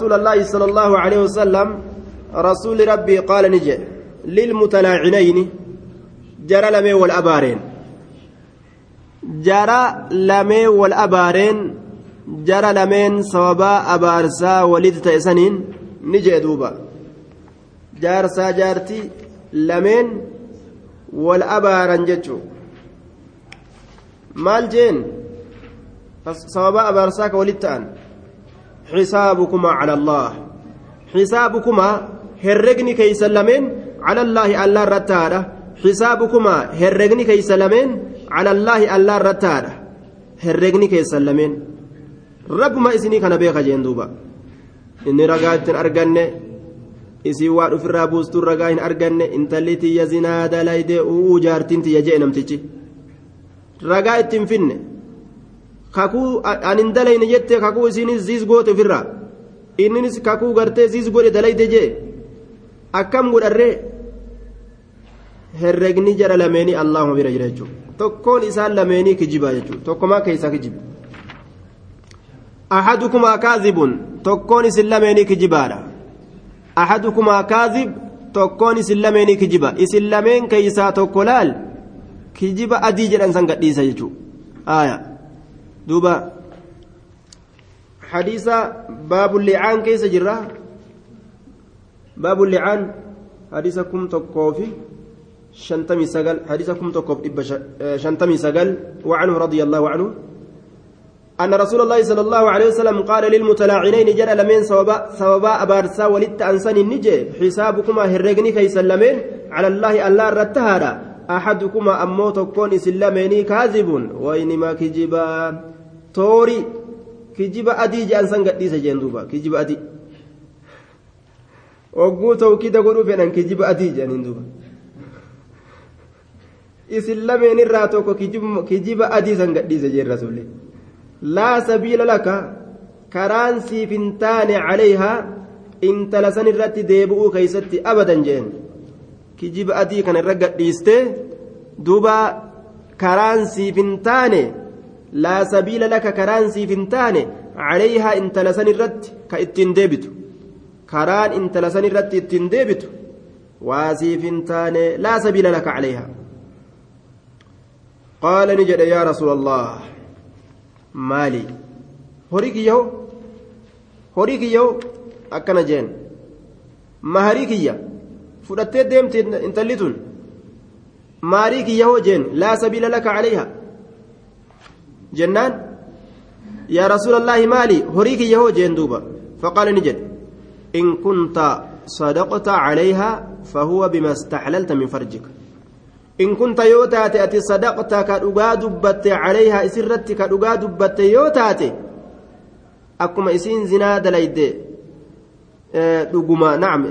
رسول الله صلى الله عليه وسلم رسول ربي قال نجي للمتلاعنين جرى لمي والأبارين. جرى لمي والأبارين جرى لمين صوابا أبارسا ولد تيسنين نجي دوبا. جارسا جارتي لمين والأبارن جتشو. jeen sababa abaarsaa ka walit ta'an xisaabukumaa cala allah xisaabukumaa herregni keeysan lameen cala allaahi allaa irratti haadha. Xisaabukumaa herregni keeysan lameen cala allaahi allaa irratti haadha. Herregni keeysan lameen. Rabbuma isinii kana beeka jeen duuba. Inni ragaa ittiin arganne isii waa dhufirraa buustuun ragaa hin arganne intalli tiyya zinaa dalaydee u'uu jaartiin tiyya ragaa ittiin finne kakuu anin dalayne jette kakuu isiinis ziis goote ofirraa inninis kakuu gartee ziis godhe dalayde jee akkam godharree herregni jara lameenii allahuma bira jira jechuudha tokkoon isaan lameenii kijibaa jechuudha tokkomaa keessaa kijiba ahadukumaa kaazibun tokkoon isin lameenii kijibaadha ahadukumaa kaazib tokkoon isin lameenii kijiba isin lameen keessaa tokko laal kijiba adii jedhan san gadhiisa jechuudha. Keessa jirra? Baabu licaan hadiisa kum tokkoo fi shantamii sagal hadiisa kum tokkoof dhibba shantamii sagal وعنه رضي الله عنه أن رسول الله صلى الله عليه وسلم قال للمتلاعنين جرى لمن سوابا سوابا أبارسا ولدت أنسان النجي حسابكما هرقني كيس لمن على الله ألا رتهارا أحدكما أمو تكون إسلاميني كاذب وإنما كجبا توري كجبا أدي جان سنغدي سجين دوبا كجبا أدي ogguu tawkiida godhuu fedhan kijiba adii jedhaniin duuba isin lameen irraa tokko kijiba adii san gadhiise jeen rasuulli laa sabiila laka karaan siif hin taane calayhaa intala san irratti deebi'uu keeysatti abadan jeen kijiba adii kana irra gadhiiste duuba karaan siif hin taane laa sabiila laka karaan siif hin taane calayhaa intala san irratti ka ittiin deebitu karaan intala san irratti ittiin deebitu waa siif hin taane laa sabiila laka calayhaa qaala ni jedhe yaa rasuula allah maali horii kiyyaho horii kiyyaho akkana jeen maharii kiyya fudhattee deemte intalli tun maarii kiyya hoo jeen laa sabiila laka calayha jennaan yaa rasuula allaahi maali horii kiyya hoo jeen duuba faqaala ni jedhe in kunta صدقت عليها فهو بما استحللت من فرجك إن كنت يوتاتي أتي صدقت كدغا دبت عليها إسرت كدغا دبت يوتاتي أكما إسين زنا دليدي dhuguma naam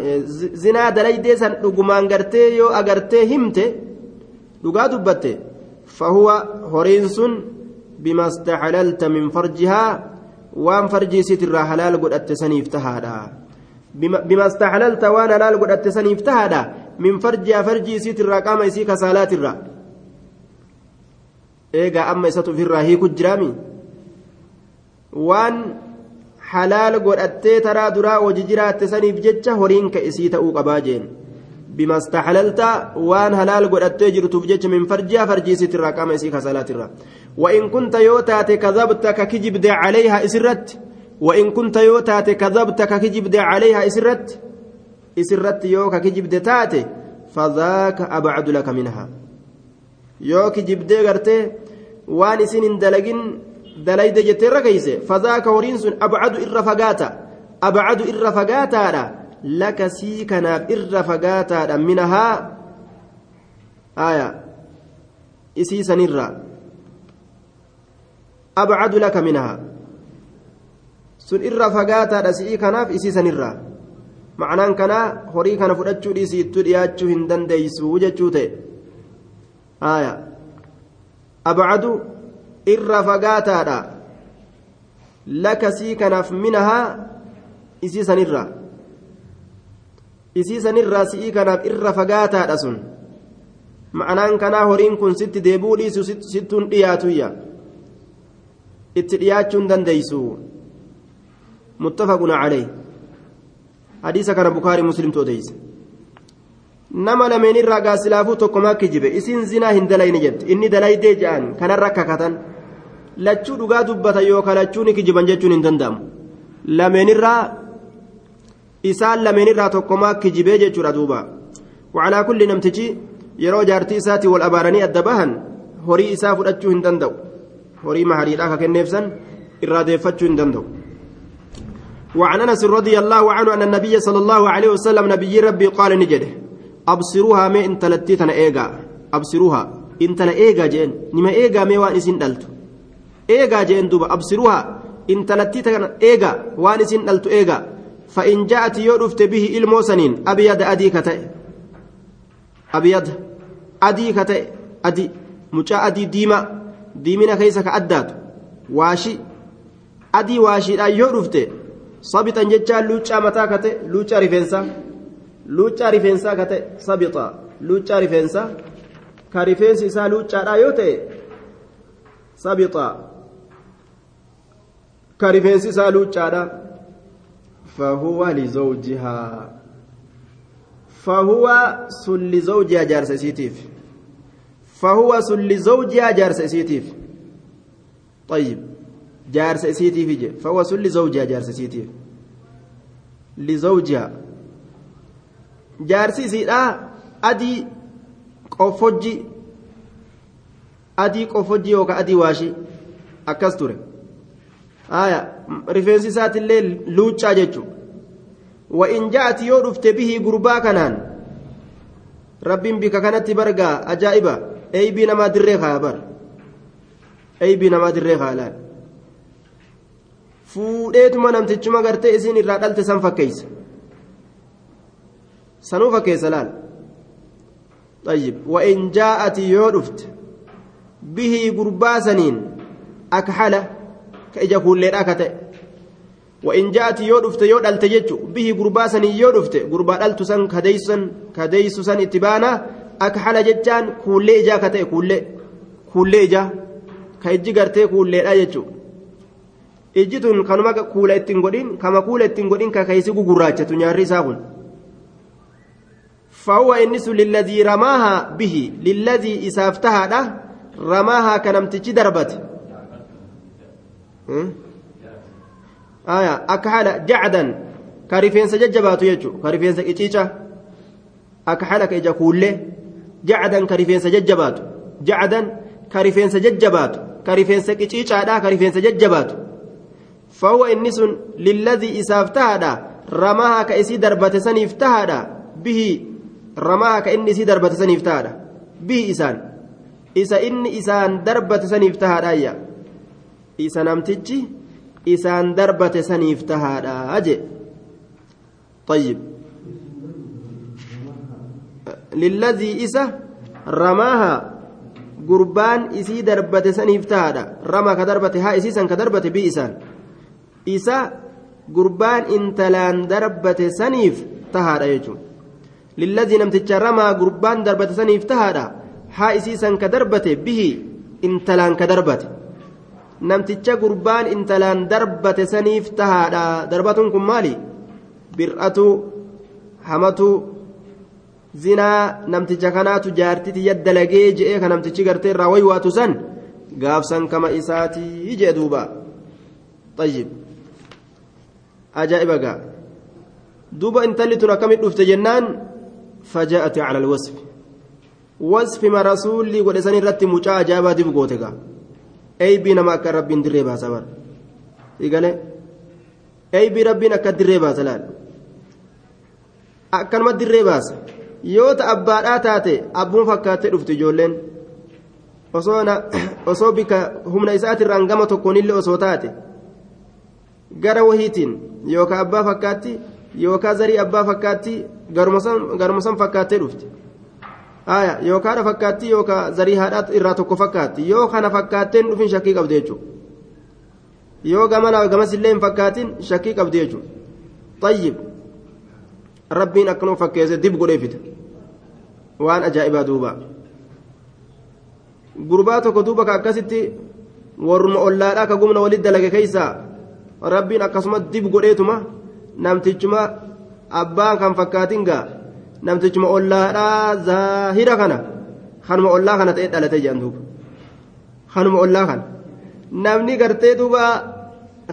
zinaa dalaydee san dhugumaan gartee yoo agartee himte dhugaa dubbatte fahuwa horiin sun bima istaxalalta min farjihaa waan farjii sitirraa halaal godhatte saniif tahaadha. Bima istaxalalta waan halaal godhatte saniif tahaadha min farjihaa farjii sitirraa qaama isii kasaalaatirra. Eegaa amma isatu ofirraa hiiku jiraami waan halaal godhattee taraa duraa hojii jiraatte saniif jecha horiin ka isii ta'uu qabaa jeen bima istaxalalta waan halaal godhattee jirtuuf jecha min farjiha farjiisitirraa qaama isii kasalaatirra وإن كنت يوتات كذبت ككجبد عليها إسرت وإن كنت يوتات كذبت ككجبد عليها إسرت إسرت يو ككجبد تاتي فذاك أبعد لك منها يو كجبد غرتي وان سن دلقين dalayde jettee irra keeyse fazaaka horiin sun abcadu irra fagaata abcadu irra fagaataadha laka sii kanaaf irra fagaataadha minahaa aya isii sanirra abcadu laka minahaa sun irra fagaataadha si'ii kanaaf isii sanirra macnaan kanaa horii kana fudhachuu dhiisiittu dhiyaachuu hin dandeeysu jechuu ta'e aya abcadu irra fagaataadha laka sii kanaaf minahaa isii sanirra isii sanirraa si'ii kanaaf irra fagaataadha sun ma'anaan kanaa horiin kun sitti deebuu dhiisu sittuun dhiyaatuyya itti dhiyaachuun dandeeysu muttafaqun calee hadiisa kana bukaarii muslimtu odeyse nama lameenirraa gaasilaafuu tokkomaa kijibe isin zinaa hin dalayne jette inni dalaydee je'an kanarra kakatan lachuu dhugaa dubbatan yookaan lachuu ni kijiban jechuun hin danda'amu lameenirraa isaan lameenirraa tokkomaa kijibee jechuudha duuba wacalaa kulli namtichi yeroo jaartii isaatii wal abaaranii adda bahan horii isaa fudhachuu hin danda'u horii mahariidhaa ka kenneefsan irraa deeffachuu hin danda'u وعن انس رضي الله عنه ان النبي صلى الله عليه وسلم نبي ربي قال نجده ابصروها ما انت لتيتنا ايغا ابصروها انت لا ايغا جين نما ايغا مي وان اسين دلتو eegaa jeen duuba absiruhaa intalattii tana eegaa waan isin dhaltu eegaa fa'in ja'ati yoo dhufte bihi ilmoo saniin abiyada adii ka ta'e. Abiyada adii ka ta'e. Adii mucaa adii diimaa diimina keessa ka addaatu. Waashi adii waashiidhaan yoo dhufte sabixan jechaa luuccaa mataa ka ta'e luuccaa rifeensaa. Luuccaa rifeensaa ka ta'e sabixa luuccaa rifeensaa ka rifeensi isaa luuccaadhaa yoo ta'e sabixa. كرفنس إسا لوچا لا فهو لزوجها فهو سل زوجها جارس سيتيف فهو سل زوجها جارس سيتيف طيب جارس سيتيف فهو سل زوجها جارس سيتيف لزوجها جارس سيدا أدي قفوجي أدي قفوجي يوكا أدي واشي أكستوري آية رفنسي سات الليل لوتشا جيتشو وإن جاءت يودفت به قربا كنان رب بك كانت برقا أجائبا أي بنا ما دريخا بر أي بنا ما دريخا لا fuudheetuma namtichuma gartee isin irraa dhalte san fakkeeysa sanuu fakkeessa laal طيب وإن جاءت يودفت به قرباسنين أكحلة كإجا كل راكته وإن جاءت يودفت يود التجج به قرباسني يودفت قربا الت سن كديسن كديس سن اتبانا أكحل ججان كل إجا كته كل كل إجا كإجي قرتي كل إجا ijji tun kanuma kuula ittiin godhin kama kuula ittiin godhin ka keeysi gugurraachatu nyaarri isaa kun فهو إنس للذي رماها به للذي إسافتها رماها كنمتج آية أكحل جعدا كارفين سججبات يجو كارفين سجيجا أكحل كيجا كله جعدا كارفين سججبات جعدا كارفين سججبات كارفين سجيجا كارفين سججبات فهو إنس للذي إسافتها رماها كإسي دربت سنفتها به رماها كإني سي دربت سنفتها به إسان إسا إني إسان دربت سنفتها يا إسا نمتجي إسان دربت سنفتها أجي طيب للذي إسا رماها قربان إسي دربت سنفتها رمى كدربت ها إسي سن كدربت بإسان isa intalaan darbate saniif tahaadha jechuun lilladii namticha ramaa gurbaan darbate saniif tahaadha haa isiisan ka darbate bihi intalaan ka darbate namticha gurbaan intalaan darbate saniif tahaadha darbatuun kun maali bir'atu hamatu zinaa namticha kanaatu jaartiti yaddalagee je'ee ka namtichi gartee irraa waywaatu san gaafsan kama isaatii jee duuba طيب ajaa'iba gaa duuba intalli tun akkamit dhufte jennaan fajaa'ati cala alwasfi wasfima rasuulli godhe san irratti mucaa ajaa'ibaa dibu goote gaa eeybii nama akka rabbiin dirree baasa bar igale eeybii rabbiin akka dirree baasa laal? Akkanuma dirree baasa. Yoo ta abbaadhaa taate abbuun fakkaattee dhufte ijoolleen. Osoo bika humna isaatirraan gama tokkoonillee osoo taate gara wahiitiin yookaan abbaa fakkaatti yookaan zarii abbaa fakkaatti garuma san fakkaattee dhufti aya yookaan haadha fakkaatti yookaan zarii haadhaa irraa tokko fakkaatti yoo kana fakkaatteen dhufin shakkii qabdi jechuudha yoo gamanaa gamas illee hin fakkaatin shakkii qabdi jechuudha tayyib rabbiin akkanuma fakkeesse dib godhee fida waan ajaa'ibaa duuba gurbaa tokko duuba ka akkasitti warruma ollaadhaa ka gumna walitti dalage keessaa. rabbiin akkasuma dib godheetuma namtichuma abbaan kan fakkaatin gaa namtichuma ollaadhaa zaahira kana kanuma ollaa kana ta'e dhalate jedhan duuba kanuma ollaa kana namni gartee duuba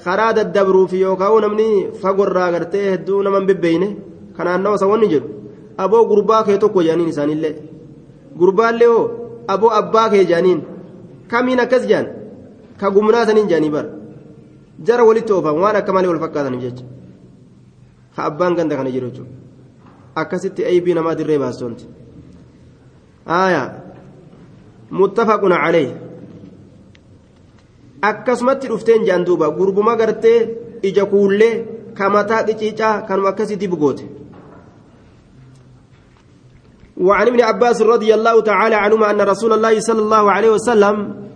karaa daddabruuf yookaan namni fagorraa gartee hedduu nama hin bebbeeyne kanaan nama wanni jedhu aboo gurbaa kee tokko jedhaniin isaanillee gurbaallee hoo aboo abbaa kee jedhaniin kamiin akkas jedhan ka gumnaa saniin jedhanii bara jara walitti oofan waan akka malee wal fakkaataniif jecha ka abbaan ganda kana jiru jechuudha akkasitti aybii namaa dirree baastoonti aayaa muttafaquna calee akkasumatti dhufteen jedhan duuba gurbuma gartee ija kuullee ka mataa qiciicaa kanuma akkasii dibu goote. وعن ابن عباس رضي الله تعالى عنهما أن رسول الله صلى الله عليه وسلم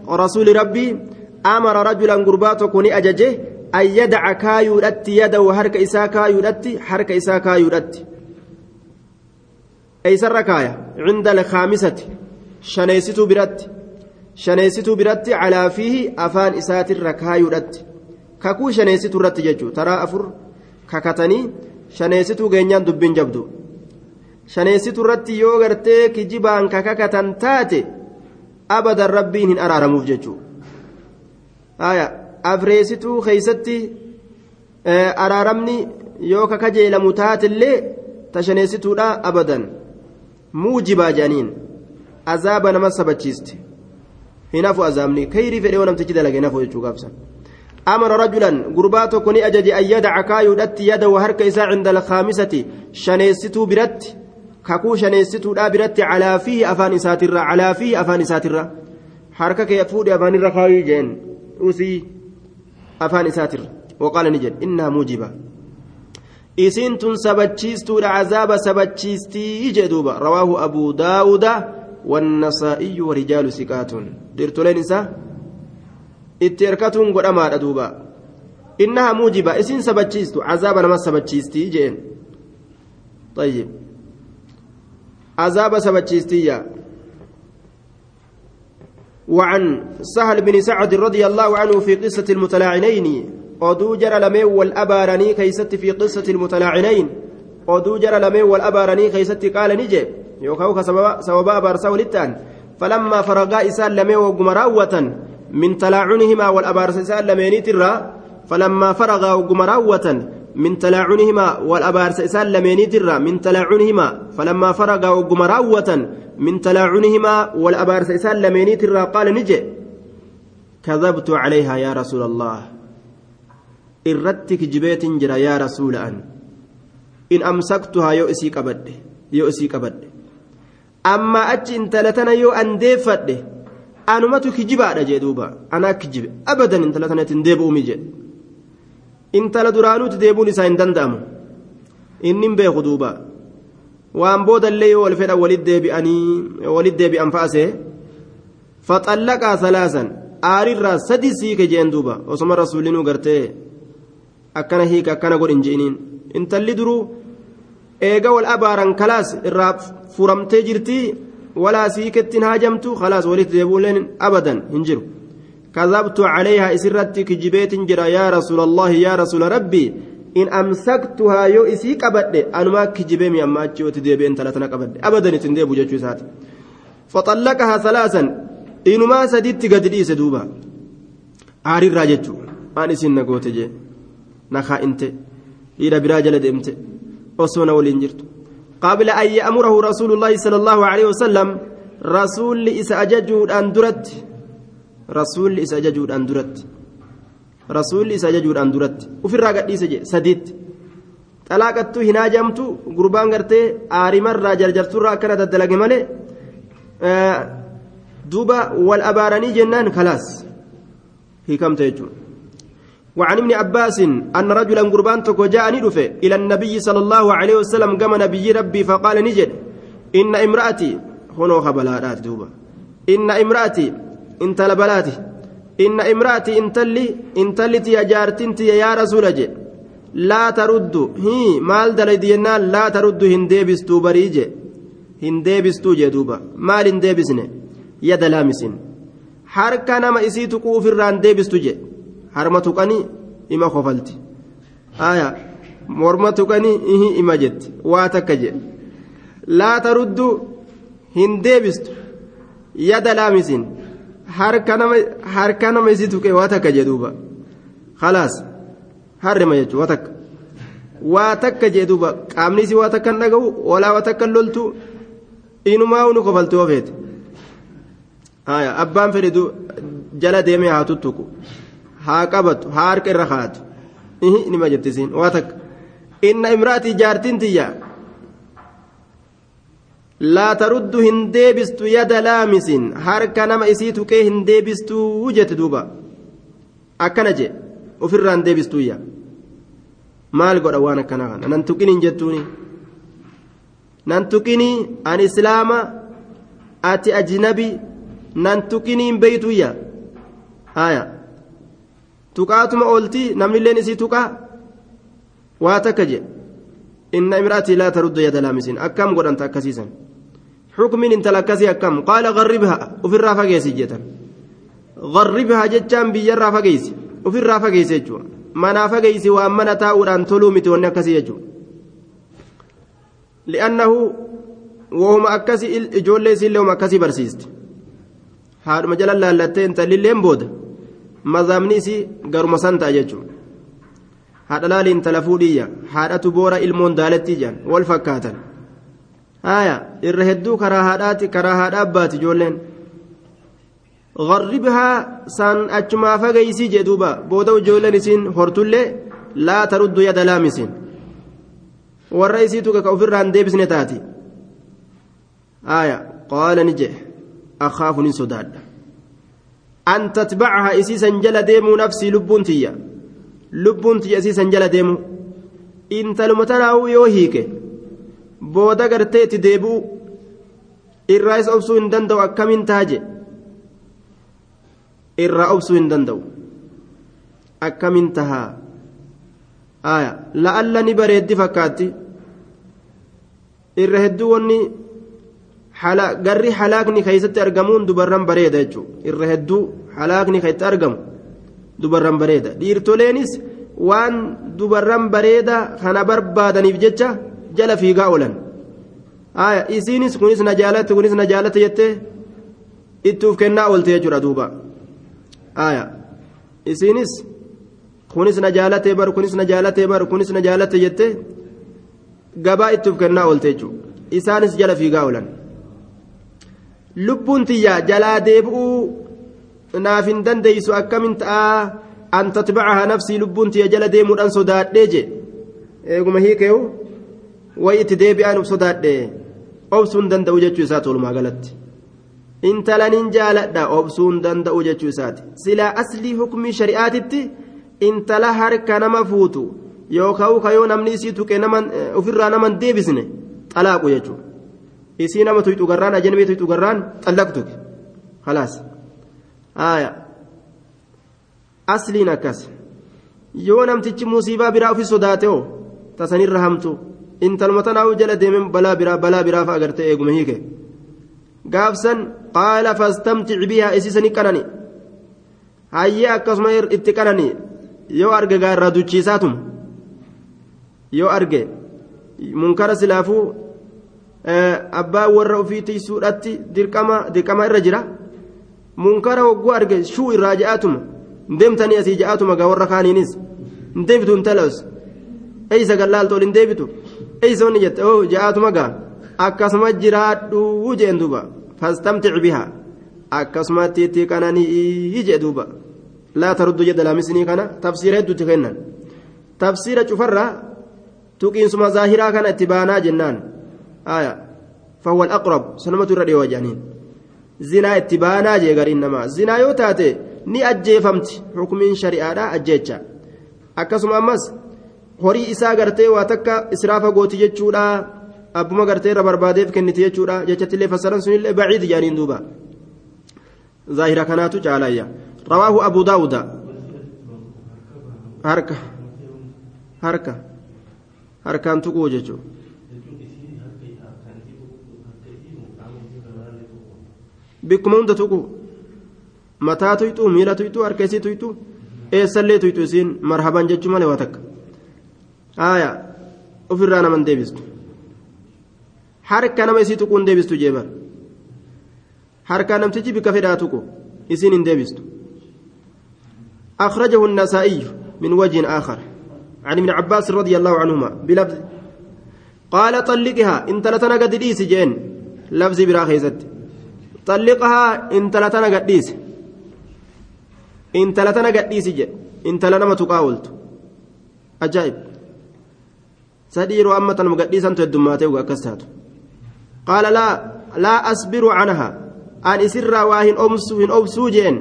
رسول ربي أمر رجلا قرباته كوني أججه أن يدع كايودت يده حرك إسا كايودت حرك إسا كايودت eeysarra kaaya. Cinda alkaamisati shaneessituu biratti. Shaneessituu biratti calaa fiihi afaan isaatirra kaayuudhatti. Kakuu shaneessituu irratti jechuu. Taraa afur. Kakatanii shaneessituu geenyaan dubbiin jabdu. Shaneessituu irratti yoo gartee kijibaan kakakatan taate abadan rabbiin hin araaramuuf jechuu. Haya afreessituu keeysatti eh, araaramni yoo kakajeelamu taate illee tashaneessituudha abadan. Muujibaa jedhaniin azaaba nama sabachiiste hinafu azaabni kayrii fedhe yoo namtichi dalage nafu jechuu gaabsan أمر رجلا قربات كوني أجج أن يدع كايودت يده وهرك إساء عند الخامسة شنيستو برت kakuu shaneessituudha biratti calaa fiihi afaan isaatirra calaa fiihi afaan isaatirra harka kee fuudhe afaanirra kaayuu jeen usii afaan isaatirra waqaala ni jedhe innaa muujiba sabachiistuudha cazaaba sabachiistii jee duuba rawaahu abuu daawuda والنسائي ورجال سكات درتولين إسا اتركتهم قدما دوبا إنها موجبة إسين سبتشيستو عذاب نما سبتشيستي جين طيب عذاب سبتشيستية وعن سهل بن سعد رضي الله عنه في قصة المتلاعنين oduu jara lameen wal abaaranii keeysatti fi qissati ilmutalaacinayn oduu jara lameen wal abaaranii keeysatti qaala ni jee yookaan ka sababa abaarsaa walitti ta'an falammaa faragaa isaan lameen wagguma raawwatan min talaacunihimaa wal abaarsa isaan lameeniitirraa falammaa faragaa wagguma raawwatan من تلاعنهما والأبارس إسان لمينيترا من تلاعنهما فلما فرغا وقم راوة من تلاعنهما والأبارس إسان لمينيترا قال نجي كذبت عليها يا رسول الله إردتك جبيت جرى يا رسول أن إن أمسكتها يؤسي كبد يؤسي كبد أما أتش انت لتنا يو أنديفت أنمتك كجبا جدوبا أنا كجب أبدا انت لتنا تنديب أمي جد intala duraanuuti deebuun isaa hin danda'amu inni hin beeku duuba waan boodallee yoo wal fedhan walit deebi'anii walit deebi'an fa'asee faxallaqaa salaasan aarirraa sadi siike jeen duuba osoma rasuulinuu gartee akkana hiika akkana godhin je'iniin. Intalli duruu eega wal abaaran kalaas irraa furamtee jirtii walaa siikettiin haajamtu kalaas walitti deebuuleen abadan hin jiru. كذبت عليها إسرت كجبيت جرا يا رسول الله يا رسول ربي إن أمسكتها يو إسي قبد أنا ما كجبي مي أما أتشوت ديبي أنت لا تنقبد أبدا تنديب جتشو سات فطلقها ثلاثا إنما سديت قد ليس دوبا عاري الراجتشو أنا سن نقوت نخا أنت إلى براجل دمت وصونا ولينجرت قبل أن يأمره رسول الله صلى الله عليه وسلم رسول إسا أججود أن درت rasuulli isa ajajuudhaan duratti rasuulli isa ajajuudhaan duratti ofirraa gadhiise jedhe sadiitti xalaaqattuu hin haajamtu gurbaan gartee aarimarraa jarjarturraa akkana daddalage malee duuba wal abaaranii jennaan kalaas hiikamte jechuudha. وعن ابن عباس أن رجلا قربان تكو جاء ندفه إلى النبي صلى الله عليه وسلم قام نبي ربي فقال نجد إن امرأتي هنا خبلات دوبا إن امرأتي intalli intalliti jaartinti yaa rasuula je laa taruddu hii maal dalaydi jennaan laa taruddu hin deebistuu barii je hin deebistuu jee duuba maal hin deebisne yada laamisin harka nama isii tuquu ofirraan deebistu je harma tuqanii ima kofalti aya morma tuqanii ihi ima jetti waa takka jedhe laa taruddu hin deebistu yada laamisiin harka nama isii tuqee waa takka jedhuuba khalaas harrima jechuun waa takka waa takka jedhuuba qaamni isii waa takka hin dhaga'u walaa waa takka loltu inumaa uni kofaltuu ofeete abbaan fedhe jala deemee haa tuttuqu haa qabatu haa harka irra kaatu. Nima jettisiin waa takka. Inna imraatii jaartiin tiyya. Laa taruddu hin deebistu yada laamisin. Harka nama isii tuqee hin deebistuu jette duuba. Akkana jee ofirraan deebistuyya maal godha waan akkana kana? Nan tuqiniin jettuuni. Nan tuqinii an islaama ati ajnabi nan tuqiniin beeytuyya haya tuqaatuma ooltii namnilleen isii tuqaa waa takka jee. Inna imraatii laa taruddu yada laamisin akkam godhanta akkasiisan? حكم انت لكسي كم قال غربها وفي الرافا جيسي جتا غربها جتان بيجر فجيسي وفي الرافا جيسي جو منا فجيسي وأمنا تاوران تلومت ونكسي جو لأنه وهم أكسي إجولي سيلي وهم أكسي برسيست هذا مجال الله لتين تللين بود مزامني سي قرم سنتا جتو هذا لا لين تلفودية هذا تبورا المون دالتي جان والفكاتن haya irra hedduu karaa haadhaati karaa haadha abbaati ijoolleen garribhaa san achumaa fageeysii jee duuba booda ijoolleen isiin hortullee laa taruddu yada laamisiin warra isiitu ka ofirraan deebisne taati haya qaala ni jee akhaafu nin sodaadha an tatbacaha isiisan jala deemuu nafsii lubbuun tiyya lubbuun tiyya isiisan jala deemu intaluma tanaa'uu yoo hiike booda gartee itti deebi'u irraa isa obsuu hin danda'u akkamiin taaje irraa obsuu hin danda'u akkamiin tahaa la'alla ni bareeddi fakkaatti irra hedduu garri halaakni keessatti argamuun dubarran bareeda jechuudha irra hedduu halaakni keessatti argamu dubarran bareeda dhiirtoleenis waan dubarran bareeda kana barbaadaniif jecha. jala fiigaa oolan isiinis kunis na jaalatte kunis na jaalatte jettee itti uf kennaa oolte jechuudha duuba isiinis kunis na jaalatte bar kunis na jaalatte bar kunis na jaalatte jettee gabaa itti uf kennaa oolte jechuudha isaanis jala fiigaa oolan lubbuun tiyya jalaa deebi'uu naaf hin dandeeysu akkamin ta'a an tatbacaha nafsii lubbuun tiyya jala deemuudhaan sodaadhee je eeguma hiikeewu way itti deebi'aan uf sodaadhe obsuun danda'u jechuu isaati walumaa galatti intalanin jaaladha obsuun danda'u jechuu isaati silaa aslii hukumii shari'aatitti intala harka nama fuutu yookaan kayoo namni isii tuqe ofirraa naman deebisne xalaaqu jechuudha isii nama tuyxu garraan ajanamee tuyxu garraan xallaqtu halaas haaya asliin akkas yoo namtichi musiibaa biraa ofii sodaate hoo tasanirra hamtu. intaluma tanaa'u jala deemeen balaa biraa balaa biraa fa'a agartee eeguma hiike gaafsan qaala fastamtic bihaa isiisani qanani hayyee akkasuma itti qanani yoo arge gaarraa duchiisaatum yoo arge munkara silaafuu abbaa warra ofii tiisuudhatti dirqama irra jira. Munkara hogguu arge shuu irraa ja'aatuma deemtanii asii ja'aatuma gaa warra kaaniinis. Hin deebitu hin talas eeysa gallaaltool hin deebitu. Eeysoonni jette oo ja'aatuma gaa. Akkasuma jiraadhuu jeen duuba. Fastamtic bihaa. Akkasumatti itti qananii jee duuba. Laa taruddu jedha laamisnii kana. Tafsiira hedduutti kennan. Tafsiira cufarraa tuqiinsuma zaahiraa kana itti baanaa jennaan irra dhiyoo jedhaniin zinaa itti baanaa jee gariin namaa. Zinaa yoo taate ni ajjeefamti. Hukumiin shari'aadha ajjeecha. Akkasuma ammas horii isaa gartee waa takka israafa gooti jechuudha abbuma gartee irra barbaadeef kenniti jechuudha jechattillee fassaran sunillee baciid jedhaniin duuba. Zaahira kanaatu caalayya rawaahu abu daawuda. Harka. Harka. Harkaan tuquu jechuudha bikkuma hunda tuqu mataa tuyxuu miila tuyxuu harka isii tuyxuu eessallee tuyxu isiin marhaban jechuu malee waa takka haaya ofirraa naman deebistu harka nama isii tuquu hin deebistu jeebar harka namtichi bika fedhaa tuqu isiin hin deebistu أخرجه النسائي من وجه آخر عن ابن عباس رضي الله عنهما بلفظ قال طلقها انت لتنا قد ديس جين لفظ براخيزت طلقها انت لتنا قد ديس انت لتنا قد ديس جين انت لنما تقاولت أجائب سدير أمة مقدسا تدماته وأكستاته قال لا لا أصبر عنها أن إسر واهن أمسو هن أبسو جين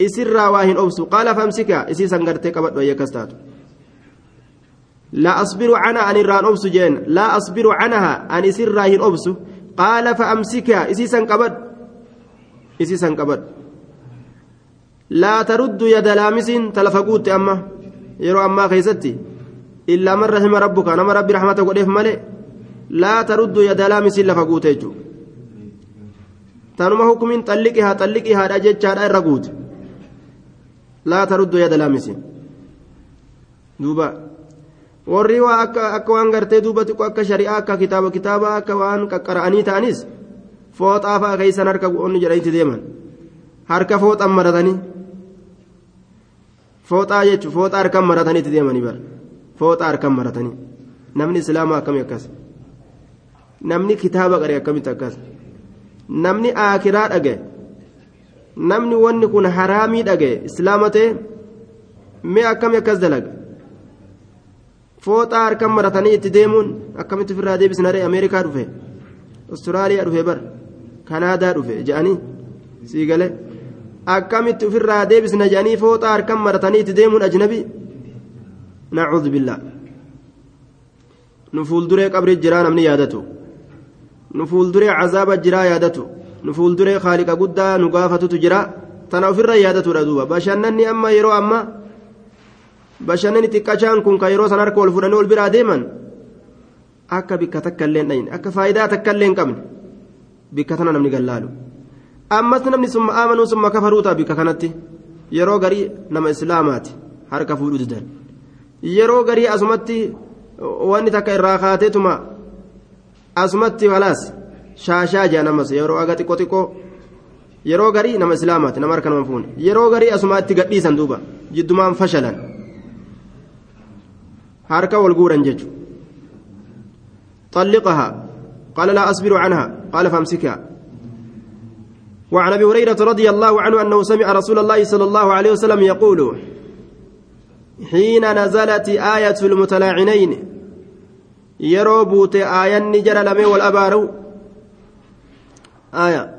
إسر واهن أبسو قال فامسكا إسي سنغرتك أبد ويكستاته لا أصبر عنها أن الران أبسو جين لا أصبر عنها أن إسر راهن أبسو قال فأمسكا إسي سنقبد إسي سنقبد لا ترد يد لامس تلفقوت أما. يرو أما خيستي إلا من رحم ربك. نما ربي رحمته قديف ملئ لا ترد يد لامس لفقوت يجو. تنما حكم طلقها طلقها رجتها الرقوت لا ترد يد لامس. دوبا. Warri waa akka akka waan gartee duuba xiqqoo akka shari'aa akka kitaaba kitaaba akka waan qaqqara'anii ta'anis fooxaa fa'a keeysan harka onni jedhanitti deeman harka fooxan maratanii fooxaa jechuun fooxaa harkaan marataniitti deemanii bara fooxaa harkaan maratanii namni islaamaa akkamii akkas namni kitaaba qaree akkamitti akkas namni aakiraa dhagaye namni wanni kun haraamii dhagaye islaama ta'e mee akkamii akkas dalaga fooxaa harkaan maratanii itti deemuun akkamitti ofirraa deebisnaree ameerikaa dhufe ostiraaliyaa dhufe bara kanaadaa dhufe je'anii sii galee. akkamitti ofirraa deebisna jedhanii fooxaa harkaan maratanii itti deemuun ajnabi nacuudhu billaa nu fuulduree qabri jiraa namni yaadatu nu fuulduree cazaaba jiraa yaadatu nu fuulduree haaliqa guddaa nu gaafatutu jira tana ofirra yaadatudha duuba bashannanni amma yeroo amma bashannani xiqqachaan kun ka yeroo san harka ol fudhanii ol biraa deeman akka bikka takka illee hin dhayne akka faayidaa takka illee hin qabne bikka tana namni gallaalu. ammas namni summa aamanuu summa kafaruu ta'a bikka kanatti yeroo garii nama islaamaati harka fuudhuu didan yeroo garii asumatti wanni takka irraa kaateetuma asumatti walaas shaashaa jedhan ammas yeroo aga xiqqoo xiqqoo yeroo garii nama islaamaati nama harka nama fuune yeroo garii asumaatti gadhiisan duuba jiddumaan fashalan harka wal طلقها قال لا أصبر عنها قال فامسكها وعن ابي هريره رضي الله عنه انه سمع رسول الله صلى الله عليه وسلم يقول حين نزلت آية المتلاعنين يرو بوت آية نجر لمي والأبارو آية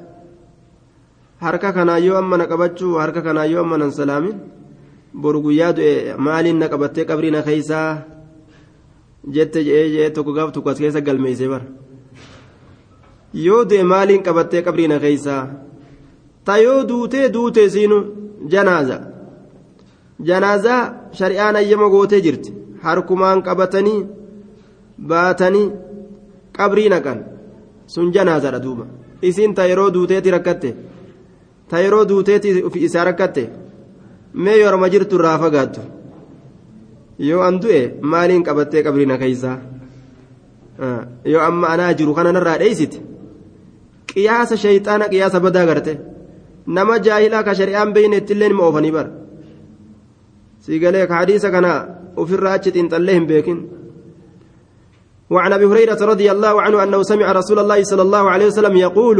harka kanaa yoo amma na qabachuu harka kanaa yoo amma nan salaamin. Boru guyyaa du'e maaliin na qabattee keeysaa? Jette je'ee je'ee tokko gaaf tokko as keessa galmeeyse bara. Yoo du'e maaliin qabattee qabriina keeysaa tayoo duutee duutee siinu janaaza. Janaazaa shari'aan ayyama gootee jirti. Harkumaan qabatanii baatanii qabrii naqan sun janaazaadha duuba. Isiin ta yeroo duuteeti rakkatte. Ta yeroo duuteeti isaa rakkatte. Mee yorma jirtu irraa fagaattu yoo an du'e maaliin qabattee qabrii na keeysaa yoo amma anaa jiru kana narraa dheeysite qiyaasa shayxaana qiyaasa badaa garte nama jaahilaa ka shari'aan beeyne ittillee nima oofanii bara siigalee ka hadiisa kana ofirraa achi xiinxallee hin beekin وعن ابي هريره رضي الله عنه انه سمع رسول الله صلى الله عليه وسلم يقول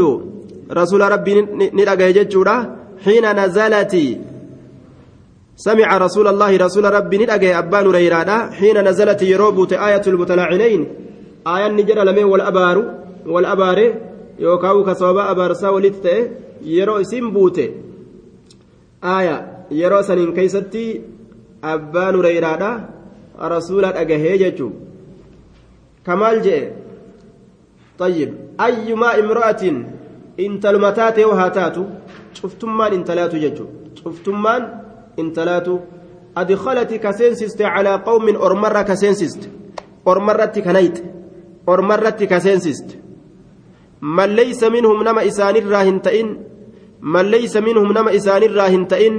رسول ربي ججورا حين نزلت سمع رسول الله رسول ربي ندغى أبان هريره حين نزلت يروبوت آية المتلاعنين آية نجر لمن والأبار والأبار يوكاو كسوبا أبارسا ولت يرو اسم بوت آية يرو سنين كيستي أبان هريره رسول أجهه ججو كمال جاء طيب أيما امرأة إن تلمتات وهاتات شفتمان إن تلاتو ججو شفتمان إن تلاتو أدخلت كسنسست على قوم أرمرة كسنسست أرمرة كنيت أرمرة كسنسست من ليس منهم نما إسان الراهنتئن من ليس منهم نما إسان الراهنتئن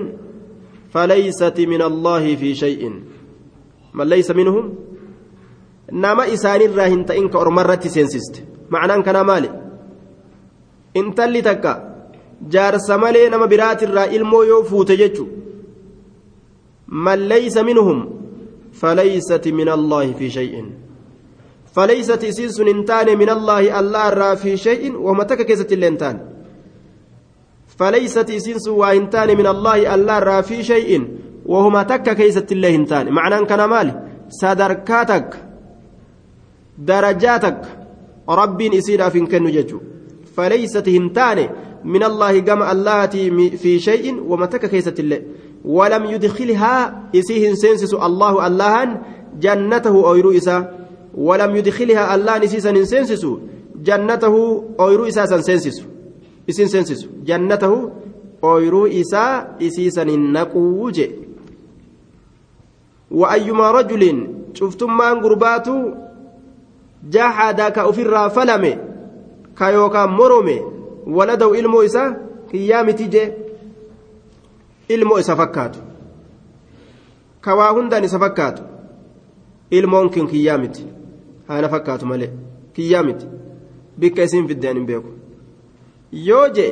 فليست من الله في شيء من ليس منهم nama isaanirraa hin ta'in ka ormarratti seensiste. Macnaan kanaa maali? Intalli takka jaarsa malee nama biraatirraa ilmoo yoo fuute jechu min allaahi allah irraa fi shay'in wahuma takka keessatti illee hin taane falaysat isiin sun waa hin taane min allaahi allah irraa fi shay'in wahuma takka keessatti illee hin taane macnaan kana maali sadarkaa takka darajaa takka rabbiin isiidhaaf hin kennu jechuudha falaysat hin taane من الله كما اللاتي في شيء ومتك كيست الله ولم يدخلها إسيه سنسس الله اللهن جنته أويرو إسا. ولم يدخلها الله نسيسا سنسس جنته أويرو إسا سنسس. إسين سنسس. جنته أويرو إسا إسيسا نقوج وأيما رجل شفتم من قرباتو جحدك أفر فلمي كيوكا مرمي ilmoo isaa kiyyaa miti jee ilmoo isa fakkaatu ka waa hundaan isa fakkaatu ilmoon kin kiyyaa miti haana fakkaatu malee kiyyaa miti bikka isiin fiddeen hin beeku yoo jee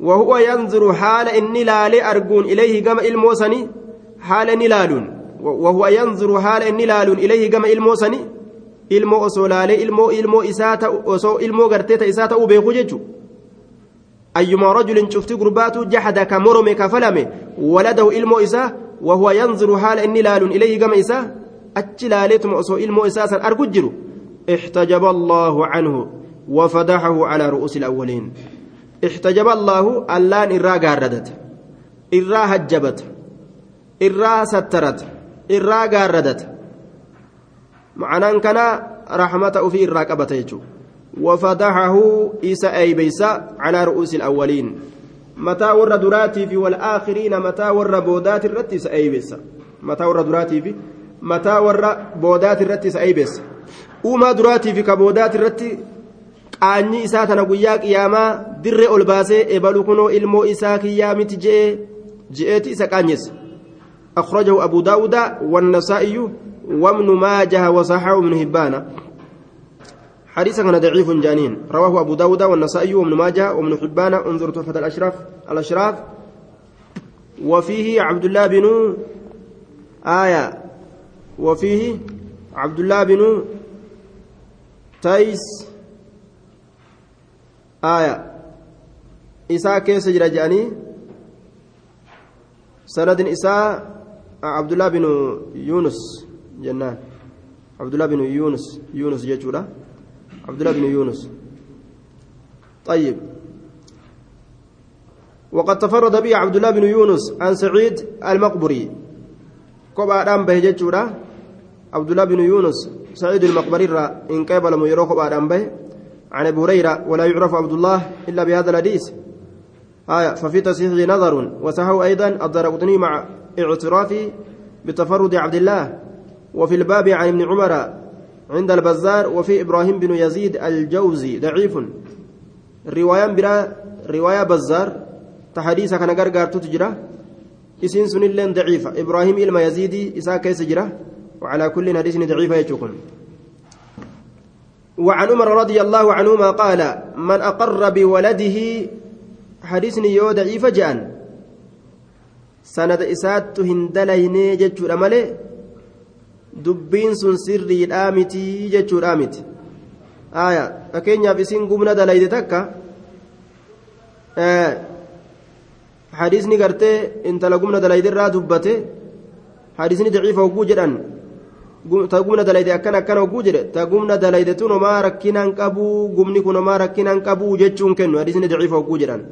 وهو ينظر حال إني لالي أرجون إليه جم الموسني حال إني لالون وهو ينظر حال إني لالون إليه جم الموسني ilmoo osoo laalee ilmoo ilmoo isaa ta'u osoo ilmoo gartee ta isaa ta'uu beeku jechuudha أيما رجل شفت قرباته جحد كمرم كفلم ولده إلمو إساه وهو ينظر حال إني لال إليه كما إساه أتلاليتم أسو إلمو إساسا أرججر احتجب الله عنه وفدحه على رؤوس الأولين. احتجب الله اللان إرا قاردت إرا هجبت. إرا سترت. إرا قاردت معنى كان رحمة في إرا قبت وفتحه إسا أي بيسا على رؤوس الأولين. متى ور دراتي في والآخرين متى ور بودات الرتس أي بيسا. متى ور دراتي في متى ور بودات الرتس أي بيسا. وما دراتي في كبودات guyyaa qiyaamaa dirree ol baasee ebalu kunoo ilmoo isaa kiyyaa miti je'ee je'eeti isa qaanyessa أخرجه أبو داود والنسائي وابن ماجه وصححه ابن هبان. حديثا كان ضعيف جانين. رواه أبو داود والنسائي وابن ماجه وابن حبان. انظر تحفة الأشراف. الأشراف. وفيه عبد الله بن آية. وفيه عبد الله بن تيس. آية. إساء كيس جرجاني سند إساء عبد الله بن يونس. جنان. عبد الله بن يونس. يونس جيتشورا. عبد الله بن يونس. طيب. وقد تفرد به عبد الله بن يونس عن سعيد المقبري. كوبا دام به جچورا عبد الله بن يونس سعيد المقبري را إن قبل ميرو كوبا دام به. عن أبي هريرة ولا يعرف عبد الله إلا بهذا الحديث. آية. ففي تصحيح نظر وسهو أيضا الدرقطني مع اعترافه بتفرد عبد الله. وفي الباب عن ابن عمر عند البزار وفي إبراهيم بن يزيد الجوزي ضعيف. رواية برا رواية بزار. تحديث كان غرغر تجرى اسم سن لين ضعيفة. إبراهيم إلما يزيدي إساء كيس جرى وعلى كل حديث ضعيفة يشكون. وعن عمر رضي الله عنهما قال من أقر بولده حديث يو ضعيف جاء سند إسات هندليني جتشو مالي. Dubbiin sun sirriidhaa miti jechuudhaa miti aya fakkeenyaaf isin gumna dalayde takka hadiisni gartee intala gumna dalayde irraa dubbate hadiisni daciifa hogguu jedhan ta gumna dalayde akkan akkan hogguu jedhe ta gumna dalayde tun homaa rakkinaan qabuu gumni kun homaa rakkinaan qabuu jechuun kennu hadiisni daciifa hogguu jedhan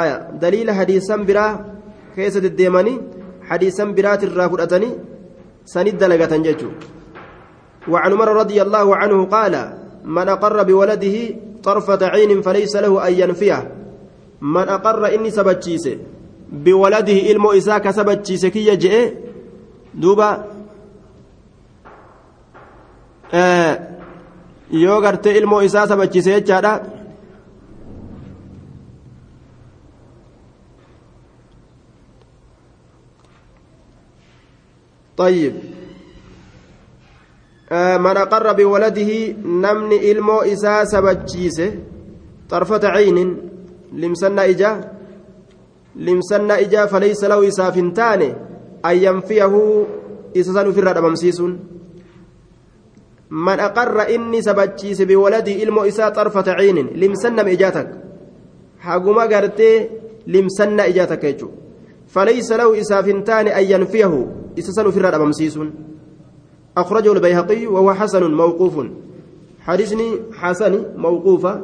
aya daliila hadiisan biraa keessa deddeemanii hadiisan biraatirraa fudhatanii سند دلقة ججو وعن عمر رضي الله عنه قال من أقر بولده طرفة عين فليس له أن ينفيه. من أقر إني سبتشيسه بولده إلمو إساك سبتشيسه كي يجئ. دوبا آه yoo gartee ilmoo isaa sabachiise jechaadha طيب. من أقر بولده نمن إلمو إسا سبجيسه. طرفة عين لمسنا إجا. لمسنا إجا فليس له إسافنتان أن ينفيه إسسان في الرد أمسيسون من أقر إني سبجيس بولدي إلمو إسا طرفة عين لمسنا إجاتك. حقما قرتي لمسنا إجاتك يجو. فليس له إسافنتان أن ينفيه. إسسان في الرد أمسيسون أخرجه البيهقي وهو حسن موقوف. حديثني حسن موقوفة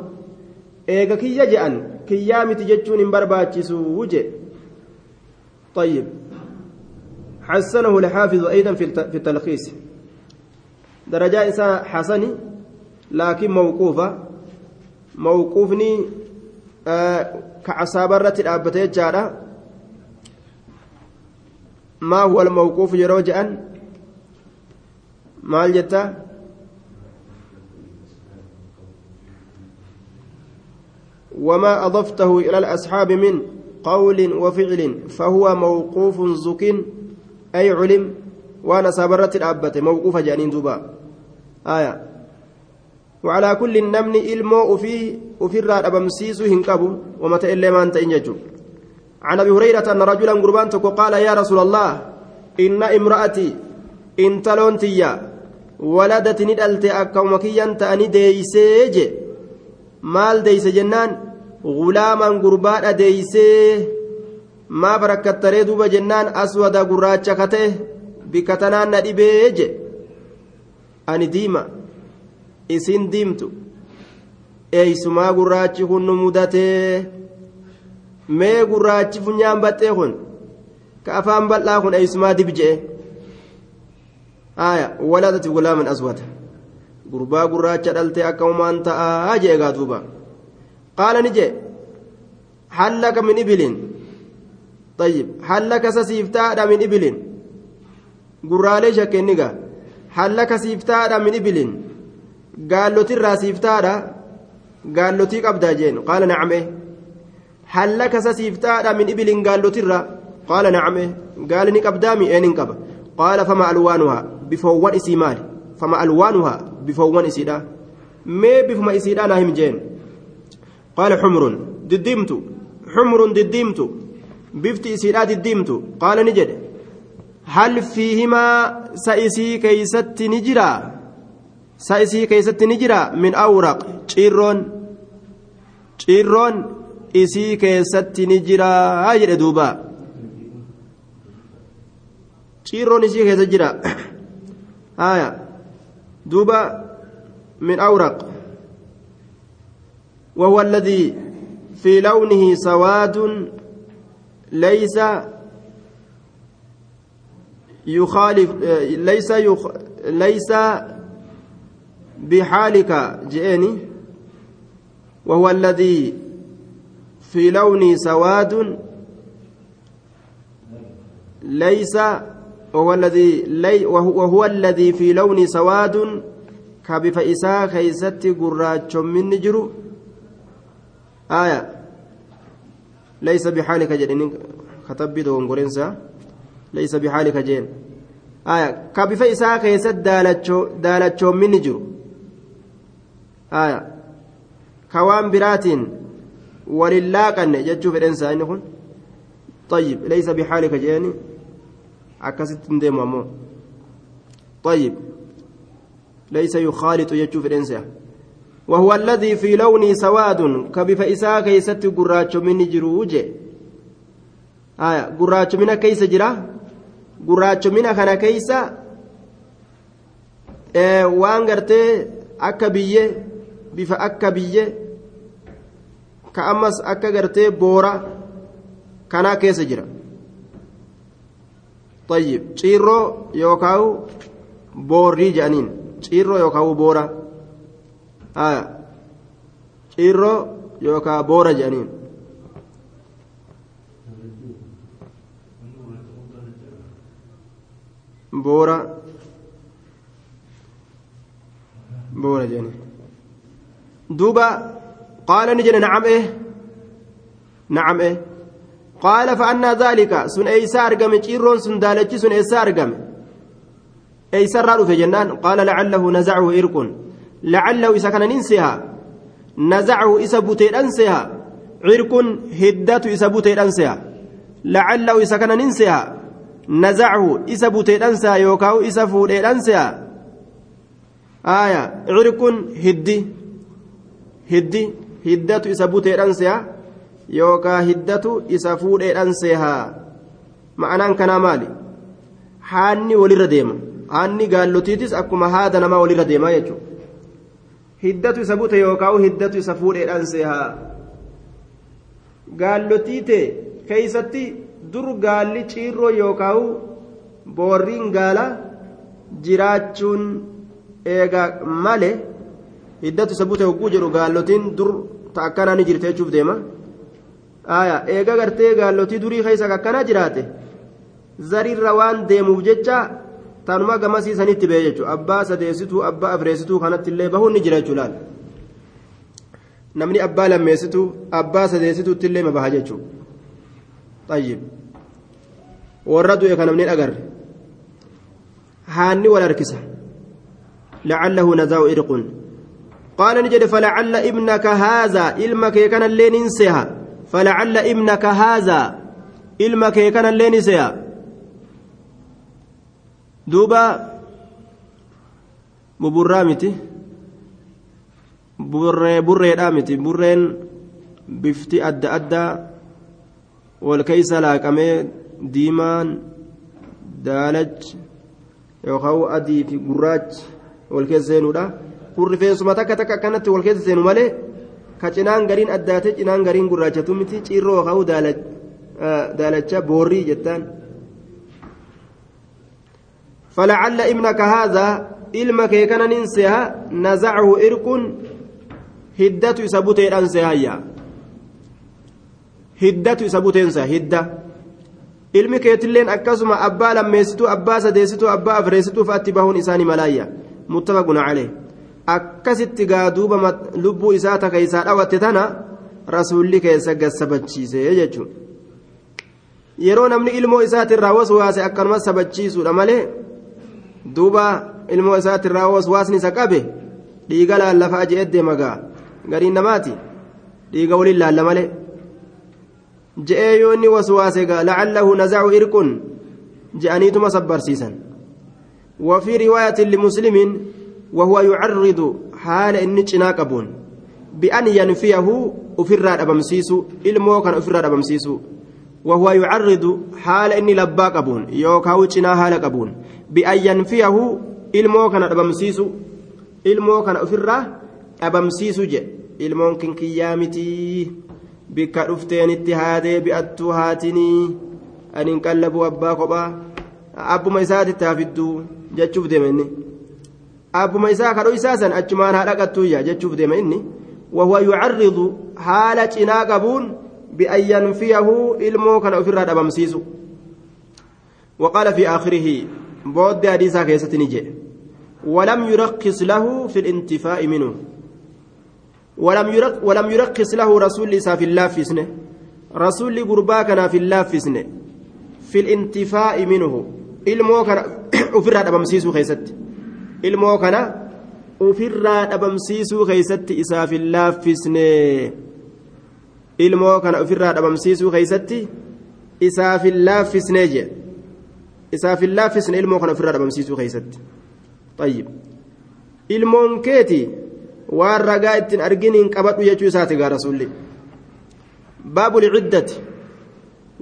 إيجا كي يجأن كي يامت جتشون برباتشسو طيب. حسنه الحافظ أيضا في التلخيص. درجة إساء حسني لكن موقوفة موقوفني آه كعصابرة الأبتة جارة. ما هو الموقوف يروجأن maal jetta وما أضفته إلى الأصحاب من قول وفعل فهو موقوف زك أي علم وأنا صبرت الأبة موقوف جانين دوبا آية. وعلى كل النمن إلمو في وفي الراد أبمسيس هنكبو ومتى إلا ما أنت إنججو عن أبي هريرة أن رجلا قربان قال يا رسول الله ni dhalte akkuma kiyyan ta'anii deeysee je maal deeyse jennaan gulaaman gurbaadha deeysee maa barakattaree duuba jennaan aswada gurraacha kate bikka tanaan na dhibee je ani diima isin diimtu eeysumaa gurraachi kun nu mudatee mee gurraachi funyaan baxxee kun ka afaan bal'aa kun eeysumaa dib je'e آية ولدت غلاما أسود غربا غراچا دلتي أكوما أنت آجي غادوبا قال نجي هل لك من إبل طيب هل لك سيفتا من إبل غرالي شكنيغا هل لك سيفتا من إبل قال له ترى سيفتا قال له تيك هل لك سيفتا من إبل قال ترى قال نعم قال نك أبدامي أين انكب قال فما ألوانها bifoowwan isii maali fama alwaanuhaa bifoowwan isiidha mee bifuma isiidha naa him jeen qaala xumrun diddiimtu xumrun diddiimtu bifti isiidha diddiimtu qaala ni jedhe hal fiihimaa sa isii keeysatti ni jiraa sa isii min awraq isii keessatti ni jiraa jedhe duuba ciirroon isii keessa jira آية دوبا من أورق وهو الذي في لونه سواد ليس يخالف ليس يخ ليس بحالك جئني وهو الذي في لونه سواد ليس وهو الذي لي وهو الذي في لون سواد كبف إساء كيست قراج من نجر آية. ليس بحالك جدين كتب دون قرنسا. ليس بحالك جين. آية. كبف إساء كيست دالتشو من نجر آية. كوان برات ولله كان جتشو في الإنسان طيب ليس بحالك akkasitti hin deemu ammoo طيب ليس يخالط يجوف الإنسان وهو الذي في لونه سواد كبف إساء كيست قراتش من جروج آية قراتش من كيس جرا قراتش من كان كيس وان قرتي bifa akka biyyee ka ammas akka gartee boora kanaa keessa jira طيب ciirroo yookaan boorrii jedhaniin ciirroo yookaan boora ciirroo yookaan boora jedhaniin. boora boora jedhaniin duuba jedhe nacam eh nacam eh. qaala fa'annaa dhaalika sun eeysaa argame ciirroon sun daalachi sun eessaa argame eeysarraa dhufe jennaan qaala lacallahu nazacahu irqun lacallahu isa kana nin seha nazacahu isa buteedhan seha cirqun hiddatu isa buteedhan seha lacallahu isa kana nin seha nazacahu isa buteedhan seha yookaa isa fuudheedhan seha aya cirqun hiddi hiddi hiddatu isa buteedhan seha yookaa hiddatu isa fuudheedhan seha ma'anaan kanaa maali? Haanni walirra deema. Haanni gaallotiitis akkuma haada namaa walirra deemaa jechuudha. Hiddatu isa bute yookaan hiddatu isa fuudheedhaan seehaa gaallotiite keeysatti dur gaalli ciirroo yookaan boorriin gaala jiraachuun eega malee hiddatu isa bute hogguu jedhu gaallotiin dur ta akkanaa ni jirte jechuuf deema. Eega gartee gaallotii durii keessa akkanaa jiraate. zariirra waan deemuuf jecha tanuma gamasiisanitti bee jechuudha. Abbaa sadeessituu abbaa afreessituu kanatti illee bahuun ni jira jechuudha namni abbaa lammeessituu abbaa sadeessituutti illee ma baha jechuudha tayyib. Warra du'e kan namni agarre. Haanni wal harkisa. Lacallahu nazaa'u irqun ibnaka haazaa ilma kee kanallee nin seha falacalla ibnaka haazaa ilma kee kanallee ni seha duuba buburraa miti burreedhaa miti burreen bifti adda addaa wal keeysa laaqamee diimaan daalach yookaan adii fi gurraachi wal keessa seenuudha kun rifeensuma takka takka akkanatti wal keessa seenu malee ka cinaan gariin addaate cinaan gariin gurraachatu miti ciirroo ka'uu daalacha boorrii jettaan. Falacalla ibna kahaazaa ilma kee kananiin seeha nazacahu irkun hiddatu isa buteedhaan seehayya. Hiddatu isa buteensa hidda. Ilmi keetilleen akkasuma abbaa lammeessituu abbaa sadeessituu abbaa afreessituuf atti bahuun isaanii malaayya. Muttafaqun calee akkasitti gaa duuba lubbuu isaa takaysaa dhawatte tana rasuulli keessa gassabachiise jechuun yeroo namni ilmoo isaatirraa waswaase akkanuma sabachiisuudha malee duuba ilmoo isaatirraa waswaasni isa qabe dhiiga laallafaa je'ee deema gaa gariin namaati dhiiga waliin laalla malee. je'ee yoo inni waswaase gaa lacallahu nazacu irqun je'aniituma sabbarsiisan وفي رواية لمسلم وهو يعرض حال إن قبون بأن ينفيه أفراد أبمسيس إلمو كان أفراد أبمسيس وهو يعرض حال إن لبا قبون يوكاو چنا حال قبون بأن ينفيه إلمو كان أبمسيس إلمو كان أفراد أبمسيس جي. إلمو كن كيامتي haadee bi'attuu haatinii aniin qallabu abbaa kophaa abbuma isaatitti hafidduu jechuuf deema inni abbuma isaa kadhoo isaa san achumaan haa dhaqattuuyya jechuuf deema inni wahuwa yucarridu haala cinaa qabuun bi'an yanfiyahu ilmoo kana ofirraa dhabamsiisu وقال في آخره بود حديثا كيست نجي ولم يرخص له في الانتفاء منه ولم يرق ولم يرقص له رسول الله في الله فيسنه رسول قربا كان في الله فيسنه في الانتفاء منه ilmoo kana ofirraa dhabamsiisuu keessatti ilmoo kana ofirraa dhabamsiisuu keessatti isaaf hin laaffisne ilmoo kana ofirraa dhabamsiisuu keessatti isaaf hin laaffisne je isaaf hin laaffisne ilmoo kana ofirraa dhabamsiisuu keessatti طيب ilmoon keetii waan ragaa ittiin arginiin qabadhu jechuu isaati gaa rasuulli baabu lciddati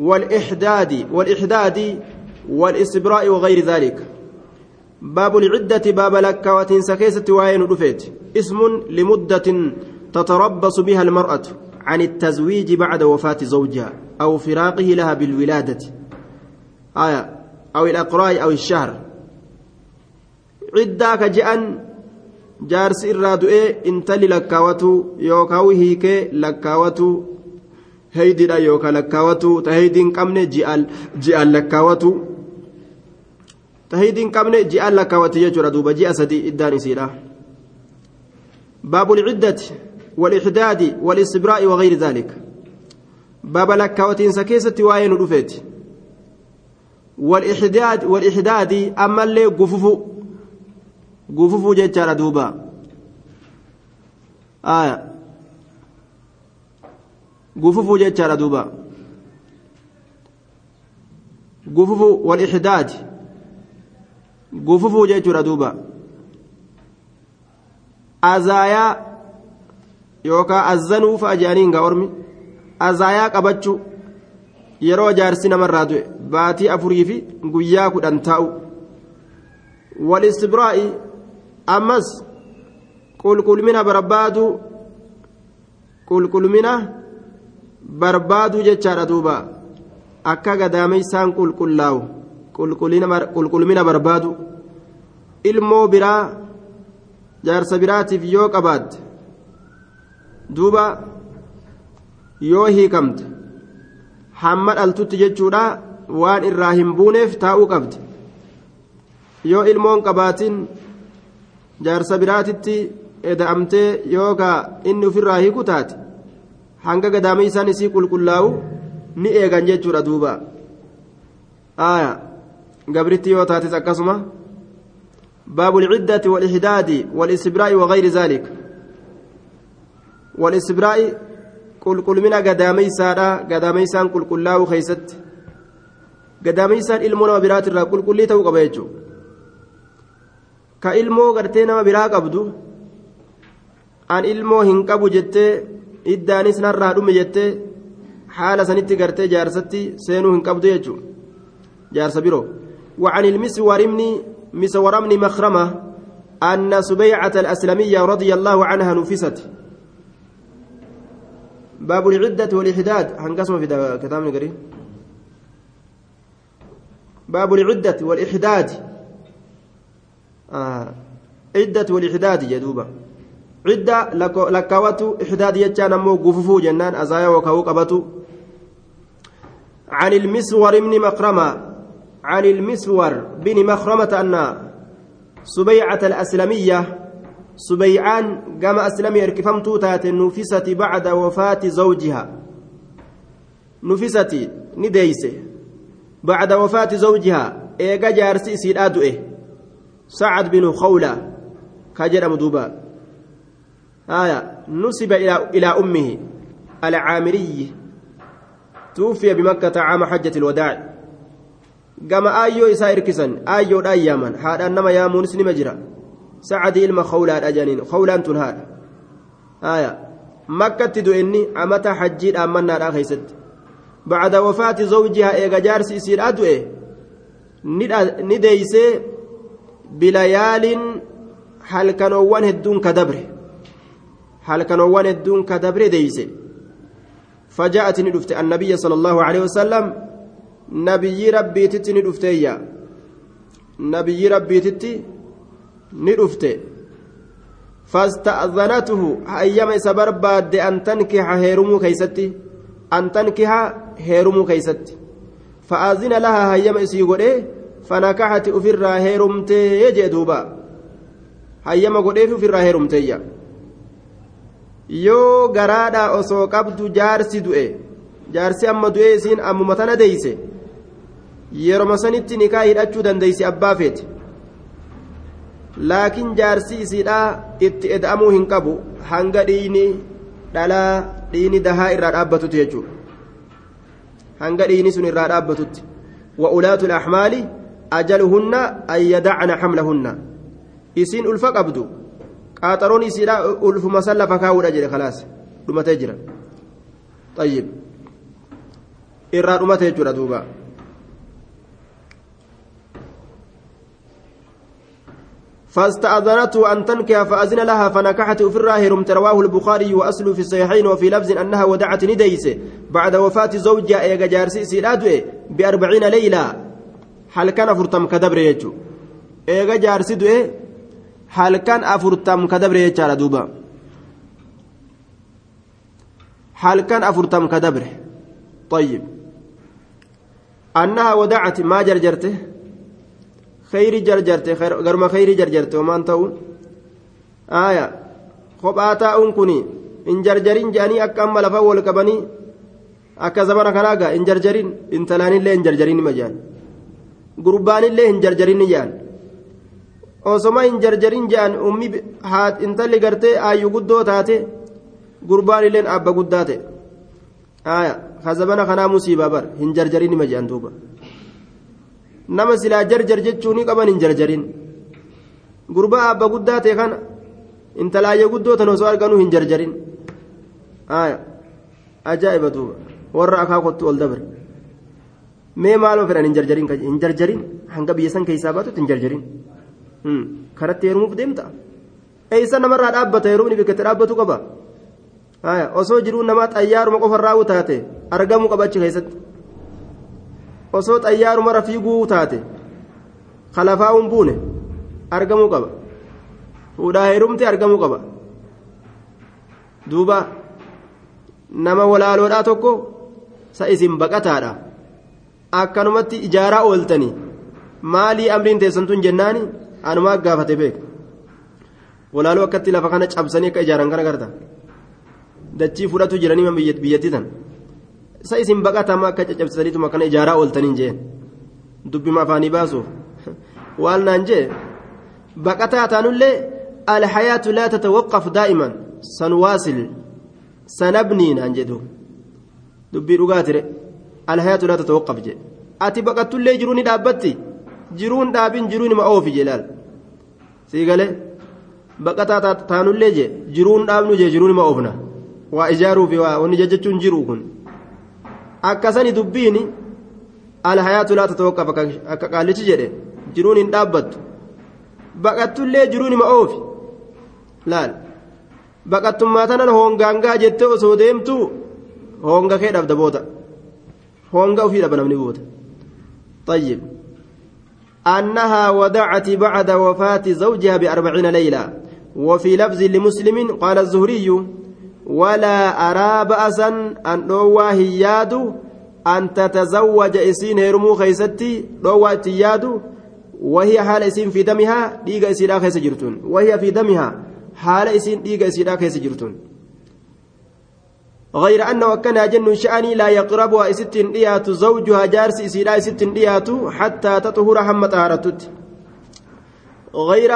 والإحداد والإحداد والإستبراء وغير ذلك باب العدة باب لك وتنسكيسة وين رفيت. اسم لمدة تتربص بها المرأة عن التزويج بعد وفاة زوجها أو فراقه لها بالولادة. آية أو الأقراء أو الشهر. عدة كجأن jaarsi irraa du'ee intalli lakkaawatu yookaan hiikee lakkaawatu heeydiidha yookaan lakkaawatu ta heeydiin qabne ji'aan lakkaawatu ta heeydiin qabne ji'aan lakkaawati jechuudha duuba ji'a sadii iddaan isiidha العدة والإحداد والاستبراء وغير ذلك باب لكاوتين سكيسة وين رفيت والإحداد والإحداد أما اللي قففو gufufuu jechaadha duuba aya gufufuu jechaadha duuba gufufuu walixdaadi gufufuu jechuudha duuba azaayaa yookaan azzanuu fa'a jedhanii ormi. Azaayaa qabachuu yeroo jaarsi namarraa du'e baatii afurii fi guyyaa kudhan taa'u walistibraa'i ammas qulqulmina barbaadu qulqulmina barbaadu jechaadha duuba. Akka gadaameysaan qulqullaa'u qulqulmina barbaadu. Ilmoo biraa jaarsa biraatiif yoo qabaadde duuba yoo hiikamte hamma dhaltutti jechuudha waan irraa hin buuneef taa'uu qabdi yoo ilmoon qabaatin jaarsa biraatitti eda'amtee yookaa inni ofirraa hiiku taate hanga gadaamii isaan isii qulqullaa'u ni eegan jechuudha duuba yoo taates akkasuma باب العدة والإحداد والاستبراء وغير ذلك والاستبراء qulqullina gadaameeysaadha gadaameeysaan qulqullaa'uu keeysatti gadaameeysaan ilmoo nama biraatirraa qulqullii ta'uu qaba jechuudha ka ilmoo gartee nama biraa qabdu an ilmoo hin qabu jettee iddaanis narraa dhume jettee haala sanitti gartee jaarsatti seenuu hin qabdu jechuudha jaarsa biroo وعن المسور بن مسور بن مخرمة أن سبيعة الأسلمية رضي الله عنها نفست. باب العدة والإحداد. هنقسم في كتاب نقري. باب العدة والإحداد. آه. عدة والإحداد جدوبة عدة لكواتو إحداد يجان أمو قففو جنان أزايا وكاو عن المسور بن مخرمة. عن المسور بن مخرمة أن سبيعة الأسلمية سبيعان قام أسلمي إركفمتو تات نفست بعد وفاة زوجها. نفست نديس. بعد وفاة زوجها إيجا جارسي سيد أدوئه سعد بن خولة كجر مدوبا آية نسب إلى إلى أمه العامري. توفي بمكة عام حجة الوداع. قام آيو إسا إركسن آيو أياما هذا أنما يامون سنما جرا سعدي ilma khawlaadha janiin khawlaan tun haadha aya makkatti du'enni amata hajjii dhaammannaadha keeysatti bacda wafaati zawjihaa eega jaarsi isiidha du'e ni deeysee bilayaaliin halkanoowwan hedduun ka dabre halkanoowwan hedduun ka dabre deeyse فجاءت ندفت النبي صلى الله عليه وسلم nabiyyi rabbiititti ni dhufteeyya nabiyyi rabbiititti ni dhufte. Fasta'zanatuhu hayyama isa barbaadde antan kiha heerumuu keeysatti antan kiha heerumuu keeysatti fa'aazina lahaa hayyama isii godhee fanakaxati ufirraa heerumtee jee duuba. Hayyama godheefi ufirraa heerumteeyya yoo garaadhaa osoo qabdu jaarsi du'e. Jaarsi amma du'ee isiin ammuma tana deeyse. yeroma sanitti nikaa hidhachuu dandeeyse abbaa feeti. Laakiin jaarsi isiidhaa itti eda'amuu hin qabu. Hanga dhiini dhalaa dhiini dahaa irraa dhaabbatutti jechuudha. Hanga dhiini sun irraa dhaabbatutti. Wa'ulaatu laxmaali ajaluhunna an hamla hunna isiin ulfa qabdu. Qaaxaroon isiidhaa ulfuma san lafa kaawudha jedhe khalaas. Dhumatee jira. Xayyib irraa dhumate jechuudha duubaa فاستأذنته أن تنكح فأذن لها فنكحت في الراهرم رواه البخاري وأصل في الصحيحين وفي لفظ أنها ودعت نديس. بعد وفاة زوجها إيجا جارسي سيرادوي بأربعين ليلة. هل كان فرتم كدبر يجو؟ إيجا جارسي دوي هل كان أفرتم كدبر يجو دوبا؟ هل كان أفرتم كدبر؟ طيب. أنها ودعت ما جرجرته؟ جرجرته خير غرما خيري جرجرته ومان تاون آية kophaa taa'uun kun hin jarjarin jedhanii akka amma lafa wal qabanii akka zamana kanaa gaa hin jarjarin intalaanillee hin jarjarin nima jedhan gurbaanillee hin jarjarin jedhan osoma hin jarjarin je'an ummi intalli gartee aayyu guddoo taate gurbaan illeen abba guddaa ta'e aya kazabana kanaa musiibaa bar hin jarjarin ima je'an duuba nama silaa jarjar jechuu ni qaban hin jarjarin gurbaa abba guddaa ta'e kana intalaayya guddoo tan osoo arganuu hin jarjarin ajaa'iba duuba warra akaakottu ol dabre mee maaloo fedhan hin jarjarin hin jarjarin hanga biyya san keessaa baatutti hin jarjarin karatti heerumuuf deemta eeysa namarraa dhaabbata heerumni bikkatti dhaabbatu qaba osoo jiruu namaa xayyaaruma qofarraa taate argamuu qaba achi keessatti osoo xayyaaruma rafiiguu taate kalafaa'uun buune argamuu qaba. Fuudhaa heerumte argamuu qaba. Duuba nama walaaloodhaa tokko sa isin baqataadha. Akkanumatti ijaaraa ooltanii maalii amriin teessantun jennaani anumaa gaafate beeka walaaloo akkatti lafa kana cabsanii akka ijaaran kana garta. Dachii fudhatu jiranii biyyattii tan sa isin baqatama akka caccabsitaniituma kana ijaaraa ooltaniin jeen dubbima afaanii baasuuf waan naan jee baqataa taanullee alhayaatu laa tatawaqqaf daa'iman sanwaasil sanabnii naan jedhu dubbii dhugaatire alhayaatu laa tatawaqqaf jee ati baqattullee jiruu ni dhaabbatti jiruun dhaabin jiruun ima oofi jelaal sii galee baqataa taanullee jee jiruun dhaabnu jee jiruun ima oofna waa ijaaruufi waa wanni jechuun jiru kun akkasani dubbiin alhayaatu laa tatawaqqaf akka qaalichi jedhe jiruun hin dhaabbattu baqattullee jiruun ima oofi laal baqattummaa tanan hongaangaa jettee osoo deemtu honga kee dhabda booda honga ofii dhaba namni booda طيب أنها ودعت بعد وفاة زوجها بأربعين ليلة وفي لفظ لمسلم قال الزهري ولا أرى بأسا أن روى هياد أن تتزوج إسين هرمو خيستي روى تياد وهي حال إسين في دمها ديغا إسيدا خيس جرتون وهي في دمها حال إسين ديغا إسيدا خيس جرتون غير أنه كان جن شأني لا يقربها ستين ديات زوجها جارس إسيدا ستين ديات حتى تطهر حمى طهارتت غير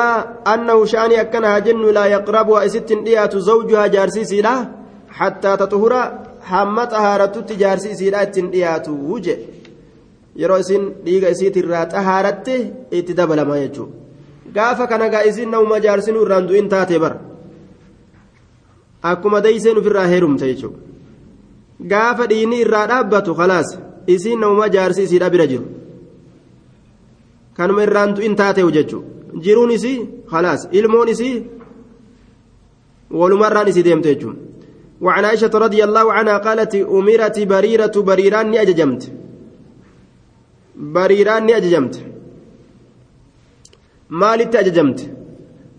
أنه شأني أكنها جن لا يقربها ستين ديات زوجها جارس إسيدا حتى تطهر حمى طهارتت جارس إسيدا ستين ديات وجه yeroo isin dhiiga isiit irraa xahaaratte itti dabalama jechuudha gaafa kana gaa isin nama jaarsinuu irraan du'in taate bara akkuma dayseen ofirraa heerumte jechuudha gaafa dhiinni irraa dhaabbatu khalaas isiin nama jaarsi isiidha bira jiru kanuma irraan du'in taateewu jechuudha Jiruun isii khalaas ilmoon isii walumarraan isii deemte jechuudha وعن عائشة رضي الله عنها قالت أمرت بريرة بريران أججمت ni ajajamte maalitti ajajamte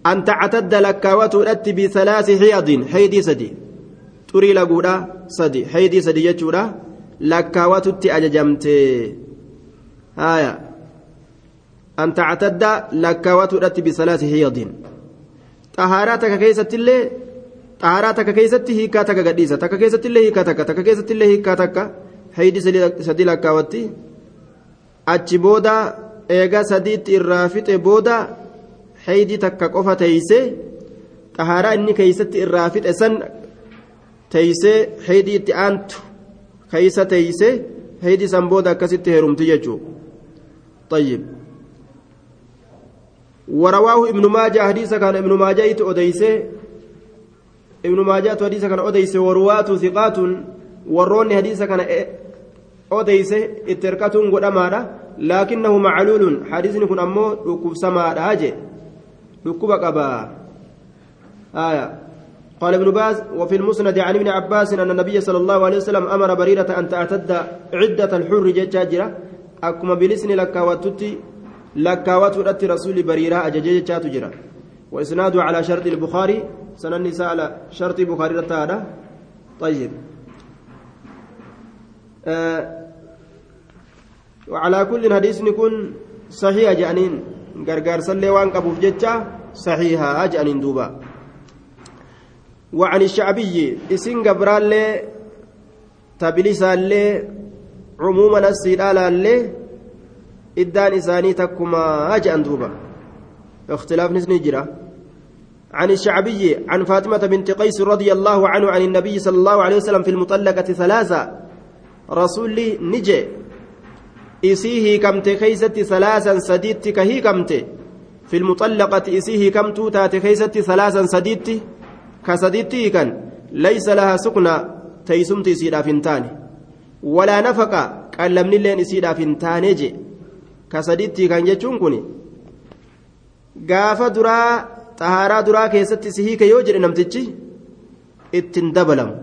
an tactadda lakkaawatuudhatti bisalaasi xiyadin haydii sadi xurii laguudha sadi haydii sadi jechuudha lakkaawatutti ajajamte haya an takka keessattillee xahaaraa takka keessatti hiikaa takka gadhiisa takka keessattillee hiikaa takka takka keessattillee hiikaa takka haydii sadi lakkaawatti achi booda eega sadiitti irraa fixe booda haydii takka qofa teeyse xahaaraa inni keeysatti irraa fixe san teeysee haydii itti aantu keeysa teeyse haydii san booda akkasitti heerumti jechuu طيب ورواه ابن ماجه حديث كان ابن ماجه أديسه ابن ماجه حديث كان أديسه ورواة ثقات. وروني حديث كان odeyse itti hirkatuun godhamaadha laakinahu macluulun hadiisni kun ammoo dhukkubsamaadha je dhukkuba qabaa آية. قال ابن باز وفي المسند عن ابن عباس أن النبي صلى الله عليه وسلم أمر بريرة أن تعتد عدة الحر جاجرة أكما بلسن لكاواتتي لكاوات رسول بريرة أججج جرة وإسناده على شرط البخاري سنن النساء على شرط البخاري رتادا طيب. آه وعلى كل حديث نكون صحيح جانين. غرغر سلي وان قبوف جتا صحيحة جانين دوبا. وعن الشعبي اسن غبرالي تبليسالي عموما السيدالا إدان إساني تكما جان دوبا اختلاف نسنجرة عن الشعبي عن فاطمة بنت قيس رضي الله عنه عن النبي صلى الله عليه وسلم في المطلقة ثلاثة. رسول نجي. إسيه كمت كيست ثلاثا سديت كهي كمت في المطلقة إسيه كمت تات كيست ثلاثا سديت كسديت كان. ليس لها سكنى تيسمت سيدا فنتان ولا نفقة قال لمن اللين سيدا فنتان جي. ka sadiitti kan jechuun kun gaafa duraa xahaaraa duraa keessatti si hiike yoo jedhe namtichi ittiin dabalamu.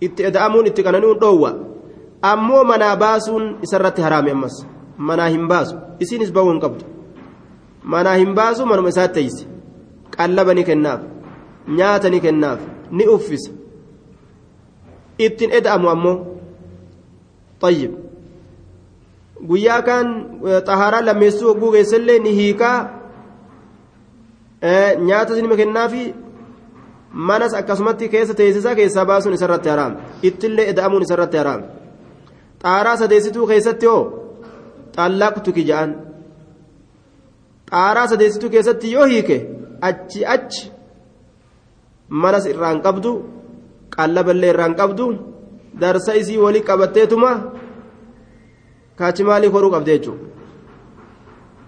Itti eda'amuun itti qananuun dhoowwa. Ammoo manaa baasuun isarratti haraami ammas. Manaa hin baasu. Isiinis bawuu hin qabdu. Manaa hin baasu manuma isaatti teeyse. Qallaba ni kennaaf. Nyaata ni kennaaf. Ni uffisa. Ittiin eda'amu ammoo. Xayyib. Guyyaa kaan xahaaraa lammeessuu hogguu keessallee ni hiikaa nyaata sinima kennaafi manas akkasumatti keessa teessisaa keessaa baasuun isarratti haraam ittillee eda'amuun isarratti haraam xaaraa sadeessituu keessatti hoo xallaaqtuki ja'an xaaraa sadeessituu keessatti yoo hiike achi achi manas irraan qabdu qallaballee irraan qabdu darsa isii walii qabatteetuma kaachi maalii koruu qabde jechuudha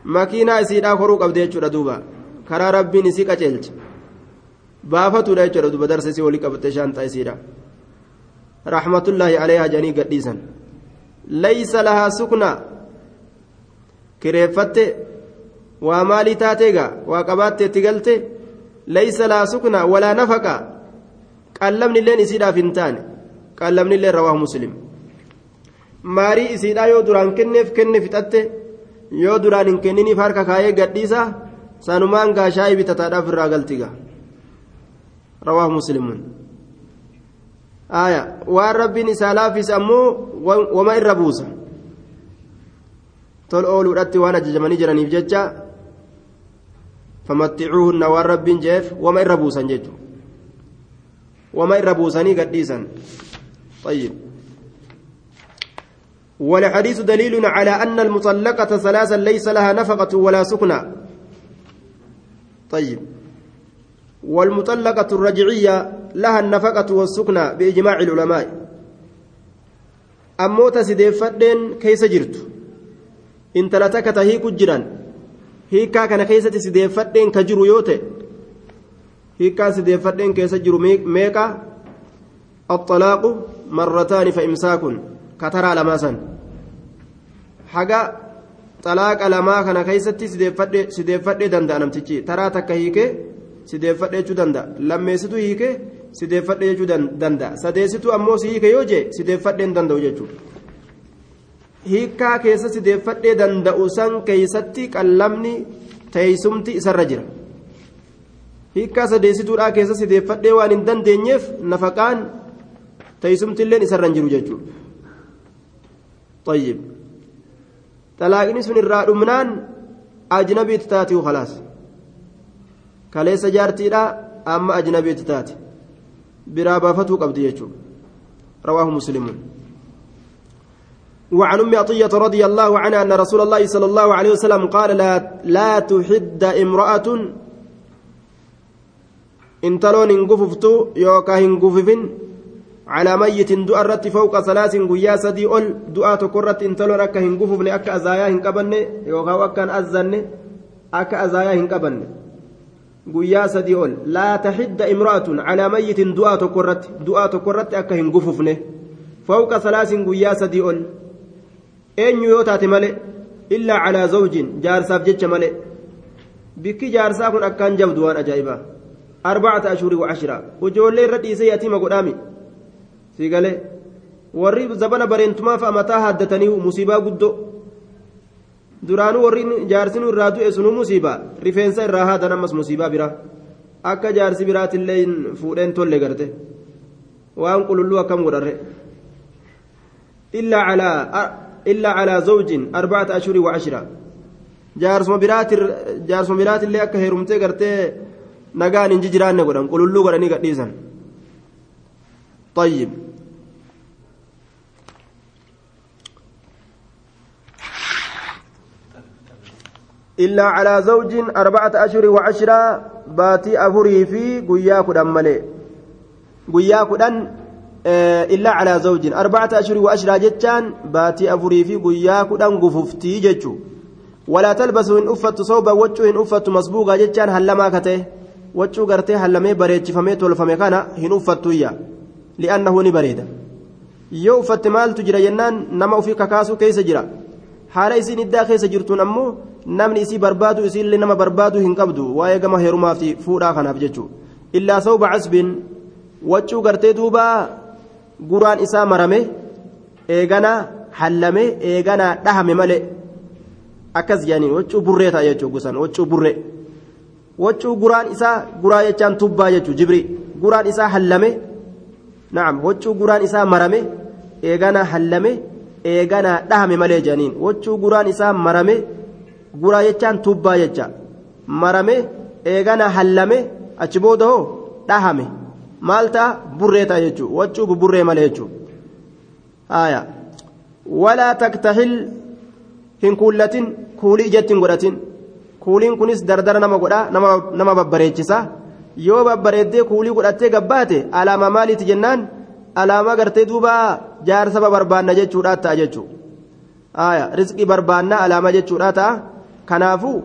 makiinaa isiidhaa koruu qabde jechuudha duuba karaa rabbiin isii qaceelcha baafatuudha jechuudha duuba darsa isii walii qabattee shaantaa isiidha rahmatullaahi aleehaa janii gadhiisan laysa lahaa sukna kireeffatte waa maalii taateega waa qabaatte itti galte laysa lahaa sukna walaa nafaqa qallabni illeen isiidhaaf hin taane qallabni illeen rawaahu muslim maarii isiidhaa yoo duraan kenneef kenne fixatte yoo duraan hin kenniniif harka kaayee gadhiisa sanumaan gaashaa'ii bitataadhaaf irraa galtiga rawaahu muslimuun waan rabbiin isaa laafis ammoo wama irra buusa tol ooluudhatti waan ajajamanii jiraniif jecha famatticuuhunna waan rabbiin jeef wama irra buusan jechu wama irra buusanii gadhiisan طيب والحديث دليل على أن المطلقة ثلاثا ليس لها نفقة ولا سكنى طيب. والمطلقة الرجعية لها النفقة والسكنى بإجماع العلماء. أموت سيديفدين كيس جرت. إن تلتك تهيك جران. هيكا كان كيس سيديفدين كجرو يوتي. هيكا سيديفدين كيس جرو ميكا. الطلاق مرتان فإمساك. كترى لماسا. Haga xalaaqa lamaa kana keessatti sideeffadhee danda'a namtichi taraa takka hiikee sideeffadhee jechuu danda'a lammeessitu hiikee sideeffadhee jechuu danda'a sadeessitu ammoo si hiike yoo jee sideeffadhee hin danda'u jechuudha hiikaa keessa sideeffadhee danda'u san keessatti qallamni teessumti isarra jira hiikaa sadeessituudhaa keessa sideeffadhee waan hin dandeenyeef nafaqaan teessumti illee isarra hin jiru jechuudha. طيب irraa dhumnaan ajnabiitti taatiyu khalaas kaleessa jaartiidha amma ajnabiitti taati biraa baafatuu qabdi jechuudha rawaahu muslimuun وعن ام عطيه رضي الله عنها ان رسول الله صلى الله عليه وسلم قال لا لا تحد امراه ان تلون انقففت يوكا انقففن على ميت دعاء رت فوق ثلاث قيا سدي أول دعاء تكرت إن تلون أكا هنقفف أكا أزايا هنقبن يوكا أكا أزن أكا أزايا هنقبن قيا سدي أول. لا تحد امرأة على ميت دعاء تكرت دعاء تكرت أكا هنقففن فوق ثلاث قيا سدي أول. أين يوتات ملئ إلا على زوج جارساف جتش ملئ. بكي جارساف أكان جبدوان أجايبا. أربعة أشهر وعشرة. وجولي ردي سيأتي مقدامي siigalee warri zabana bareentumaaf amataa haaddatanii musiibaa guddoo duraanuu warri jaarsin irraa du'e sunuu musiibaa rifeensa irraa haadan ammas musiibaa biraa akka jaarsi biraatillee fuudheen tolle garte waan qululluu akkam godharre illaa calaa illaa calaa zawjin arbacata ashurii wacashira jaarsuma biraatillee akka heerumtee gartee nagaan hin jijiraanne godhan qululluu godhanii gadhiisan طيب إلا على زوج أربعة أشهر وعشرة باتي أفري في قياك ملي. قياك إلا على زوج أربعة أشهر وعشرة جتان باتي أفري في قياك قففتي جتشو. ولا تلبسوا إن أفت صوبا وجو إن أفت مسبوقا جتان هلما كته. وجو قرتي هلمي بريتش فميت والفمي كان هن أفت لأنه نبريد yoo uffatte maaltu jira jennaan nama ofii kakaasuu keessa jira haala isiin iddaa keessa jirtuun ammoo namni isii barbaadu isiillee nama barbaadu hin qabdu waa'ee gama heerumaa fi fuudhaa kanaaf jechuudha illaa sawba casbiin waccuu gartee duuba guraan isaa marame eeganaa hallame eeganaa dhahame malee akkas jedhaniin waccuu burree ta'a jechuudha gusan waccuu burree waccuu guraan isaa guraa jechaan tubbaa jechuudha jibri. Guraan isaa hallame naam waccuu guraan isaa marame eeganaa hallame eeganaa dhahame malee jedhaniin waccuu guraan isaa marame. Guraa jechaan tubbaa jecha marame eegana hallame achi booda hoo dhahame. Maal ta'a? Burree ta'a jechuudha. Waccuu buburree malee jechuudha. Walaa taktahil hin kuullatin kuulii ijatti hin godhatin. Kuuliin kunis dardara nama godhaa nama babbareechisa. Yoo babbareeddee kuulii godhattee gabbaate alaama maaliiti jennaan? Alaama gartee duuba jaarsaba barbaanna jechuudha ta'a jechuudha. Riskii barbaanna alaama jechuudha ta'a. Kanaafuu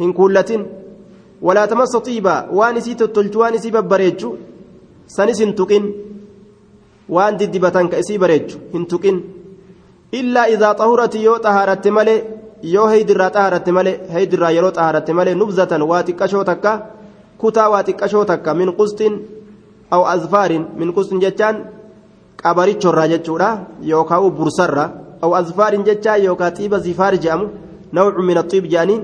hin kuullatin. Walaa tamassa xiibaa waan isii tottolchu waan isii babbareechu sanis hin tuqin. Waan diddibatan ka isii bareechu hin tuqin. Illaa idaa xahurati yoo xahaaratte malee yoo heydirraa xahaaratte malee heydirraa yeroo xahaaratte malee nubzatan waa xiqqashoo takka kutaa waa xiqqashoo takka min qustin aw azfaarin min qustin jechaan qabarichorraa jechuudha yookaan bursarra aw azfaarin jechaa yookaan xiiba zifaar jedhamu نوع من الطيب جانين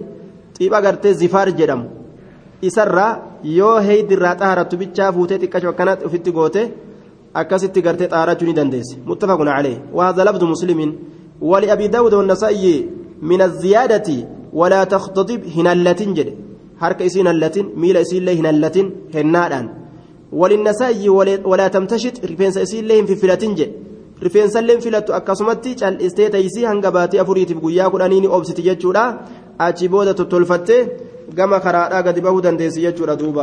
طيب أغرتي زفار جدم إسرى yoo heeydirraa xaharattu bichaa fuutee xiqqasho akkanatti ofitti goote akkasitti gartee xaharachuu ni dandeesse muttafaqun calee وهذا لفظ مسلم. ولأبي داود والنسائي من الزيادة ولا تختضب هنالتين جد. حرك إسين اللتين ميل إسين له هنالتين هنادان وللنسائي ولا تمتشط رفنس إسين لهم في فلتين جد. Rifeensa illee filattu akkasumatti cal'istee taysii hanga baatee afuriitiif guyyaa kudhanii ni obsiti jechuudha achi booda tottolfattee gama karaadhaa gadi bahuu dandeessi jechuudha duuba.